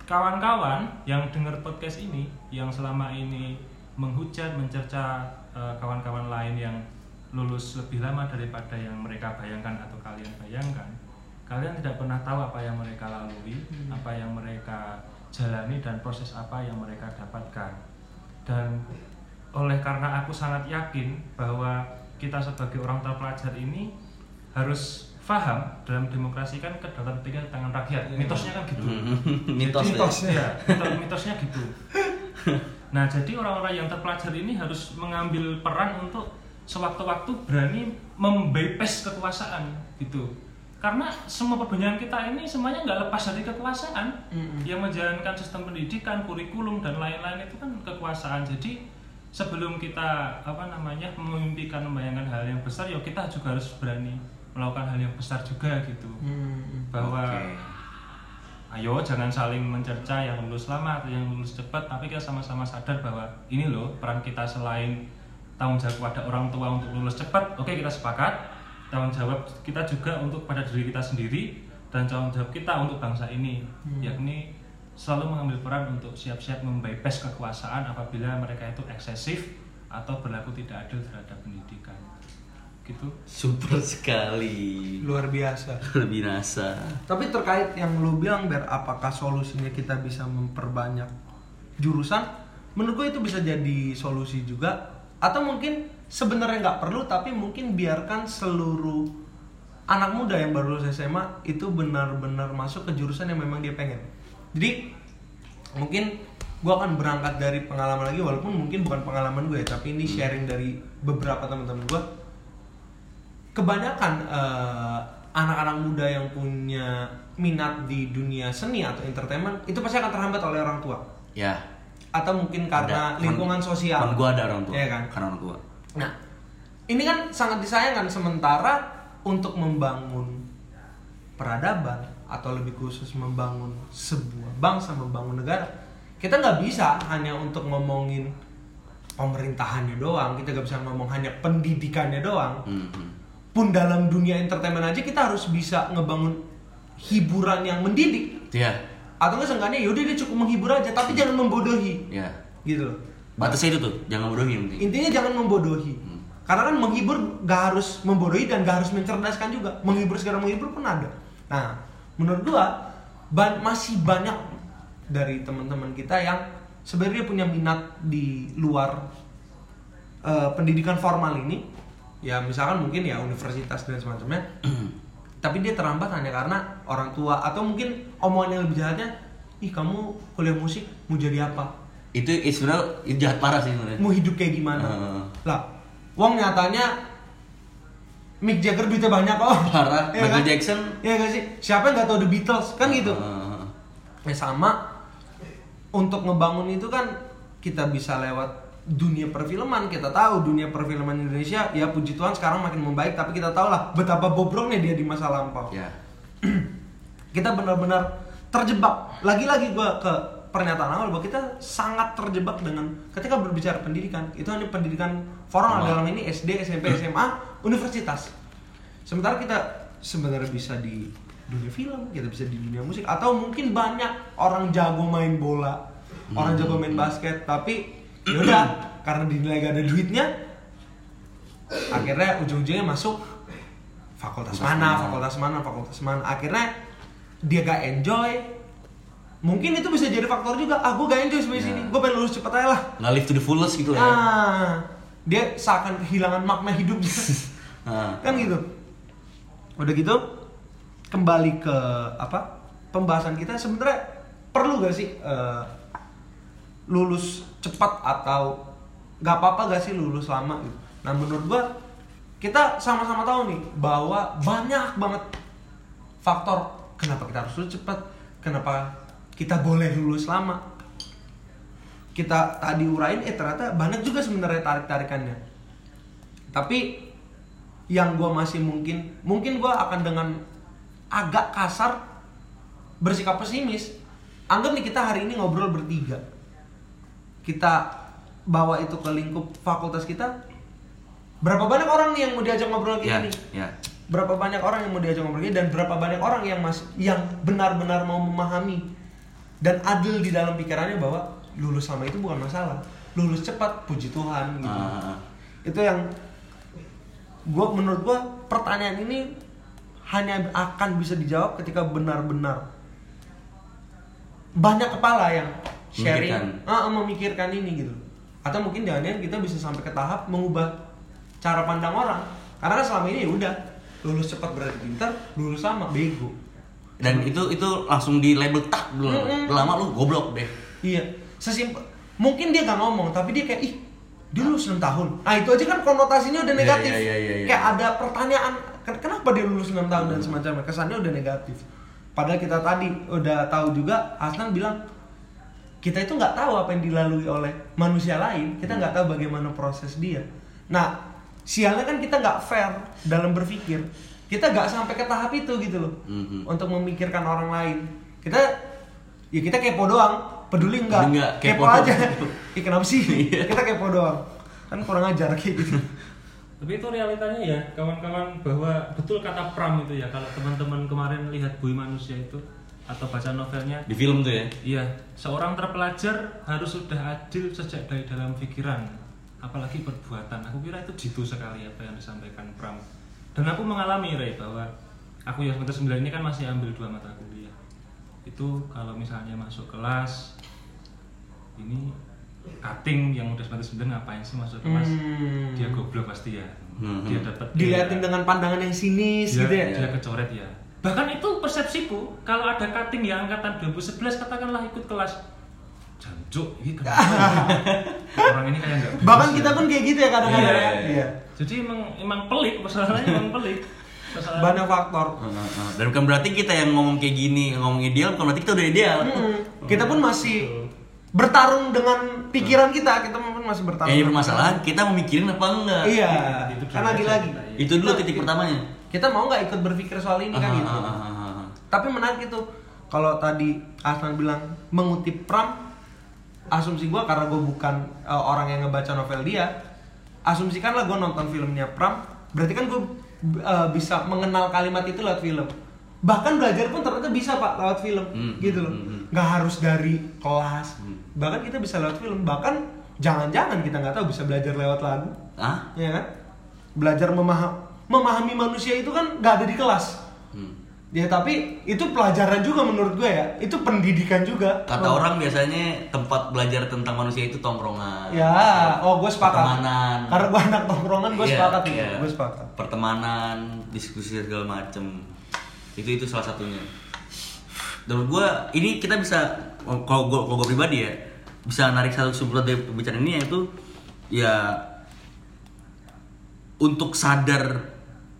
kawan-kawan yang dengar podcast ini yang selama ini menghujat mencerca eh, kawan-kawan lain yang lulus lebih lama daripada yang mereka bayangkan atau kalian bayangkan kalian tidak pernah tahu apa yang mereka lalui apa yang mereka jalani dan proses apa yang mereka dapatkan. Dan oleh karena aku sangat yakin bahwa kita sebagai orang terpelajar ini harus paham dalam demokrasi kan kedaulatan tinggal di tangan rakyat. Mitosnya kan gitu. Mitos [laughs] ya. Mitosnya. ya mitos- mitosnya gitu. [laughs] Nah jadi orang-orang yang terpelajar ini harus mengambil peran untuk sewaktu-waktu berani membypass kekuasaan gitu. Karena semua perbendaharaan kita ini semuanya nggak lepas dari kekuasaan. Yang menjalankan sistem pendidikan kurikulum dan lain-lain itu kan kekuasaan. Jadi sebelum kita apa namanya memimpikan membayangkan hal yang besar ya kita juga harus berani melakukan hal yang besar juga gitu. Hmm. bahwa Oke. ayo jangan saling mencerca yang lulus lama atau yang lulus cepat tapi kita sama-sama sadar bahwa ini loh peran kita selain tanggung jawab pada orang tua untuk lulus cepat oke kita sepakat. Tanggung jawab kita juga untuk pada diri kita sendiri dan tanggung jawab kita untuk bangsa ini. Yakni selalu mengambil peran untuk siap-siap membypass kekuasaan apabila mereka itu eksesif atau berlaku tidak adil terhadap pendidikan gitu. Super sekali. Luar biasa. [laughs] Lebih nasa tapi terkait yang lu bilang biar apakah solusinya kita bisa memperbanyak jurusan? Menurut gue itu bisa jadi solusi juga. Atau mungkin sebenarnya nggak perlu tapi mungkin biarkan seluruh anak muda yang baru lulus SMA itu benar-benar masuk ke jurusan yang memang dia pengen. Jadi mungkin gue akan berangkat dari pengalaman lagi walaupun mungkin bukan pengalaman gue ya tapi ini sharing dari beberapa teman-teman gue kebanyakan eh, anak-anak muda yang punya minat di dunia seni atau entertainment itu pasti akan terhambat oleh orang tua ya atau mungkin karena Ada. lingkungan sosial. temen gua ada orang tua Iya kan? karena orang tua Nah, ini kan sangat disayangkan sementara untuk membangun peradaban atau lebih khusus membangun sebuah bangsa, membangun negara, kita nggak bisa hanya untuk ngomongin pemerintahannya doang, kita nggak bisa ngomong hanya pendidikannya doang. Hmm, hmm. Pun dalam dunia entertainment aja kita harus bisa ngebangun hiburan yang mendidik. Ya atau nggak seenggaknya yaudah dia cukup menghibur aja tapi jangan membodohi. Ya gitu loh. Batasnya itu tuh jangan yang penting. Intinya jangan membodohi. Hmm. karena kan menghibur gak harus membodohi dan gak harus mencerdaskan juga. Menghibur sekarang menghibur pun ada. Nah menurut gua ban- masih banyak dari teman-teman kita yang sebenarnya punya minat di luar eh, pendidikan formal ini ya misalkan mungkin ya universitas dan semacamnya [clears throat] tapi dia terlambat hanya karena orang tua atau mungkin omongan yang lebih jahatnya ih kamu kuliah musik mau jadi apa itu itu sebenarnya itu jahat parah sih sebenarnya mau hidup kayak gimana Heeh. lah uang nyatanya Mick Jagger duitnya banyak kok Parah. [laughs] Iya Michael kan? Jackson. Iya gak sih siapa yang nggak tahu The Beatles kan gitu Heeh. ya sama untuk ngebangun itu kan kita bisa lewat dunia perfilman kita tahu dunia perfilman Indonesia ya puji Tuhan sekarang makin membaik tapi kita tahu lah betapa bobroknya dia di masa lampau. Ya. [clears throat] Kita benar-benar terjebak. Lagi-lagi gua ke pernyataan awal bahwa kita sangat terjebak dengan ketika berbicara pendidikan. Itu hanya pendidikan formal. Formal. dalam ini SD SMP SMA [clears throat] universitas. Sementara kita sebenarnya bisa di dunia film kita bisa di dunia musik atau mungkin banyak orang jago main bola orang jago main basket tapi yaudah karena dinilai gak ada duitnya akhirnya ujung-ujungnya masuk fakultas mana, mana. fakultas mana, fakultas mana. Akhirnya dia gak enjoy. Mungkin itu bisa jadi faktor juga. Ah, gue gak enjoy sampai Ya. sini. Gue pengen lulus cepet aja lah. nggak live to the fullest gitu ya Ah, dia seakan kehilangan makna hidupnya. Nah, [laughs] kan gitu. Udah gitu kembali ke apa? Pembahasan kita sebenarnya perlu gak sih eh, lulus cepat atau gak apa-apa gak sih lulus lama gitu. Nah menurut gua kita sama-sama tahu nih bahwa banyak banget faktor kenapa kita harus lulus cepat, kenapa kita boleh lulus lama. Kita tadi urain eh ternyata banyak juga sebenarnya tarik-tarikannya. Tapi yang gua masih mungkin mungkin gua akan dengan agak kasar bersikap pesimis anggap nih kita hari ini ngobrol bertiga kita bawa itu ke lingkup fakultas kita berapa banyak orang nih yang mau diajak ngobrol ya kayak gini? ya. Berapa banyak orang yang mau diajak ngobrol gini? Dan berapa banyak orang yang mas yang benar-benar mau memahami? Dan adil di dalam pikirannya bahwa lulus sama itu bukan masalah. Lulus cepat puji Tuhan gitu. Ah. itu yang gua menurut gua pertanyaan ini hanya akan bisa dijawab ketika benar-benar banyak kepala yang sharing Memikirkan. ah, ah, memikirkan ini gitu atau mungkin jangan kita bisa sampai ke tahap mengubah cara pandang orang karena kan selama ini ya udah lulus cepat berarti pintar lulus sama bego dan itu itu langsung di label tak dulu Mm-mm. lama lu goblok deh Iya, sesimpel mungkin dia nggak ngomong, tapi dia kayak ih dia lulus 6 tahun. Ah itu aja kan konotasinya udah Iya, negatif. iya, iya, iya, iya. Kayak ada pertanyaan, "Ken- kenapa dia lulus 6 tahun dan semacamnya. Kesannya udah negatif. Padahal kita tadi udah tahu juga, Asnan bilang kita itu nggak tahu apa yang dilalui oleh manusia lain. Kita nggak tahu bagaimana proses dia. Nah, sialnya kan kita nggak fair dalam berpikir. Kita nggak sampai ke tahap itu gitu loh, Mhm. untuk memikirkan orang lain. Kita ya kita kepo doang peduli enggak, nggak, kepo, kepo aja. [laughs] Ih, kenapa sih Iya. kita kepo doang kan kurang ajar kayak gitu Tapi itu realitanya ya kawan-kawan bahwa betul kata Pram itu ya kalau teman-teman kemarin lihat Bui Manusia itu atau baca novelnya di film tuh ya Iya, seorang terpelajar harus sudah adil sejak dari dalam pikiran, apalagi perbuatan. Aku kira itu jitu sekali apa yang disampaikan Pram. Dan aku mengalami Ray bahwa aku yang semester 9 ini kan masih ambil dua mata kuliah. Itu kalau misalnya masuk kelas ini cutting yang udah semester 9 ngapain sih masuk kelas? Hmm. Dia goblok pasti ya. Hmm. Dia dapat diliatin dengan pandangan yang sinis dia, gitu ya dia kecoret ya bahkan itu persepsiku kalau ada cutting yang angkatan 2011 katakanlah ikut kelas. Jancuk ini kenapa? [laughs] Orang ini kayak nggak beres bahkan ya. kita pun kayak gitu ya kadang-kadang. Iya, ya. iya, Iya. jadi emang emang pelik masalahnya [laughs] emang pelik Masalah- banyak faktor. Dan bukan berarti kita yang ngomong kayak gini ngomong ideal bukan berarti kita udah ideal. Hmm, kita pun masih bertarung dengan pikiran kita kita pun masih bertarung jadi permasalahan kita mau mikirin apa enggak? Iya kan lagi-lagi. Kita, itu dulu titik pertamanya. Kita mau nggak ikut berpikir soal ini kan Ah, gitu. ah, ah, ah, ah. tapi menarik itu kalau tadi Asnan bilang mengutip Pram asumsi gue karena gue bukan uh, orang yang ngebaca novel dia asumsikanlah gue nonton filmnya Pram berarti kan gue uh, bisa mengenal kalimat itu lewat film. Bahkan belajar pun ternyata bisa pak lewat film Hmm, gitu loh. hmm, hmm. nggak harus dari kelas Hmm. Bahkan kita bisa lewat film bahkan jangan-jangan kita nggak tahu bisa belajar lewat lagu ah ya kan belajar memaham memahami manusia itu kan nggak ada di kelas Hmm. Ya tapi itu pelajaran juga menurut gue ya. Itu pendidikan juga. kata orang biasanya tempat belajar tentang manusia itu tongkrongan Ya, oh gue sepakat. pertemanan Karena gue anak tongkrongan gue Iya, sepakat itu. iya. Gue sepakat. pertemanan diskusi segala macem itu itu salah satunya dan gue ini kita bisa kalau gue kalau gue pribadi ya bisa narik satu kesimpulan dari pembicaraan ini yaitu ya untuk sadar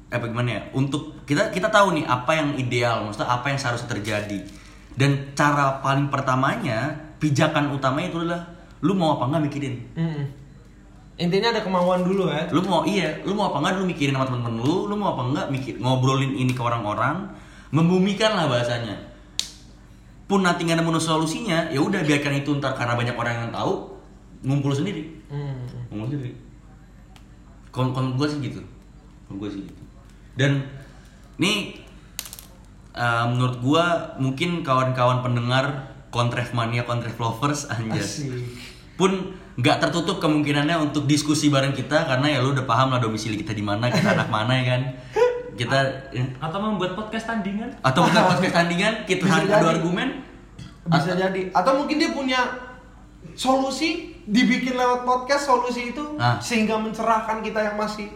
apa gimana ya untuk kita kita tahu nih apa yang ideal maksudnya apa yang seharusnya terjadi dan cara paling pertamanya pijakan utamanya itu adalah lu mau apa nggak mikirin Mm-mm. Intinya ada kemauan dulu ya. lu mau iya lu mau apa enggak dulu mikirin sama temen-temen lu lu mau apa enggak mikir ngobrolin ini ke orang-orang membumikan lah bahasanya pun nanti nggak nemu solusinya ya udah biarkan itu ntar karena banyak orang yang tahu ngumpul sendiri. Mm. ngumpul sendiri. Kon kon gue sih gitu. Kon gue sih gitu. Dan nih eh, menurut gue mungkin kawan-kawan pendengar kontref mania kontref lovers Asik. pun nggak tertutup kemungkinannya untuk diskusi bareng kita karena ya lu udah paham lah domisili kita di mana kita anak mana ya kan kita eh, atau membuat podcast tandingan atau bukan podcast tandingan kita adu argumen Bisa jadi. Atau mungkin dia punya solusi dibikin lewat podcast solusi itu Ah. sehingga mencerahkan kita yang masih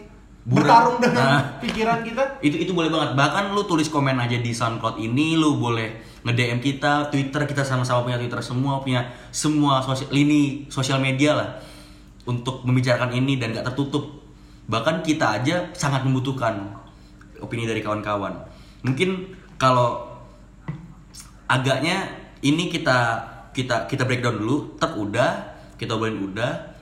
Buram. bertarung dengan Ah. pikiran kita. itu itu boleh banget bahkan lu tulis komen aja di SoundCloud ini lu boleh nge DM kita Twitter kita sama-sama punya Twitter semua punya semua sosial lini sosial media lah untuk membicarakan ini dan gak tertutup bahkan kita aja sangat membutuhkan opini dari kawan-kawan mungkin kalau agaknya ini kita kita kita breakdown dulu ter udah kita obrolin udah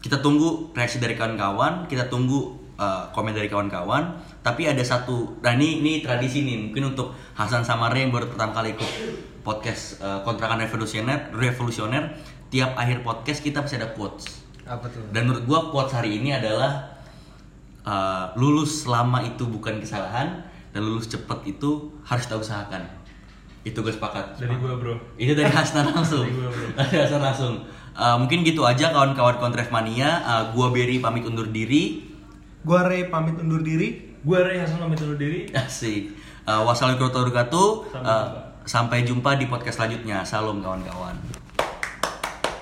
kita tunggu reaksi dari kawan-kawan kita tunggu uh, komen dari kawan-kawan tapi ada satu nah ini ini tradisi nih mungkin untuk Hasan sama Ray yang baru pertama kali ikut podcast uh, kontrakan revolusioner revolusioner tiap akhir podcast kita pasti ada quotes Apa tuh? dan menurut gua quotes hari ini adalah uh, lulus lama itu bukan kesalahan dan lulus cepet itu harus kita usahakan itu gue sepakat Dari gua bro. itu dari Hasnan langsung. Dari gua, bro. Dari Hasan langsung. Uh, mungkin gitu aja kawan-kawan Kontref Mania. Uh, gua Berry pamit undur diri. Gua Ray pamit undur diri. Gua Ray Hasan pamit undur diri. Asik. Uh, wassalamualaikum warahmatullahi wabarakatuh. Sampai Uh, jumpa. sampai jumpa di podcast selanjutnya. Salam kawan-kawan.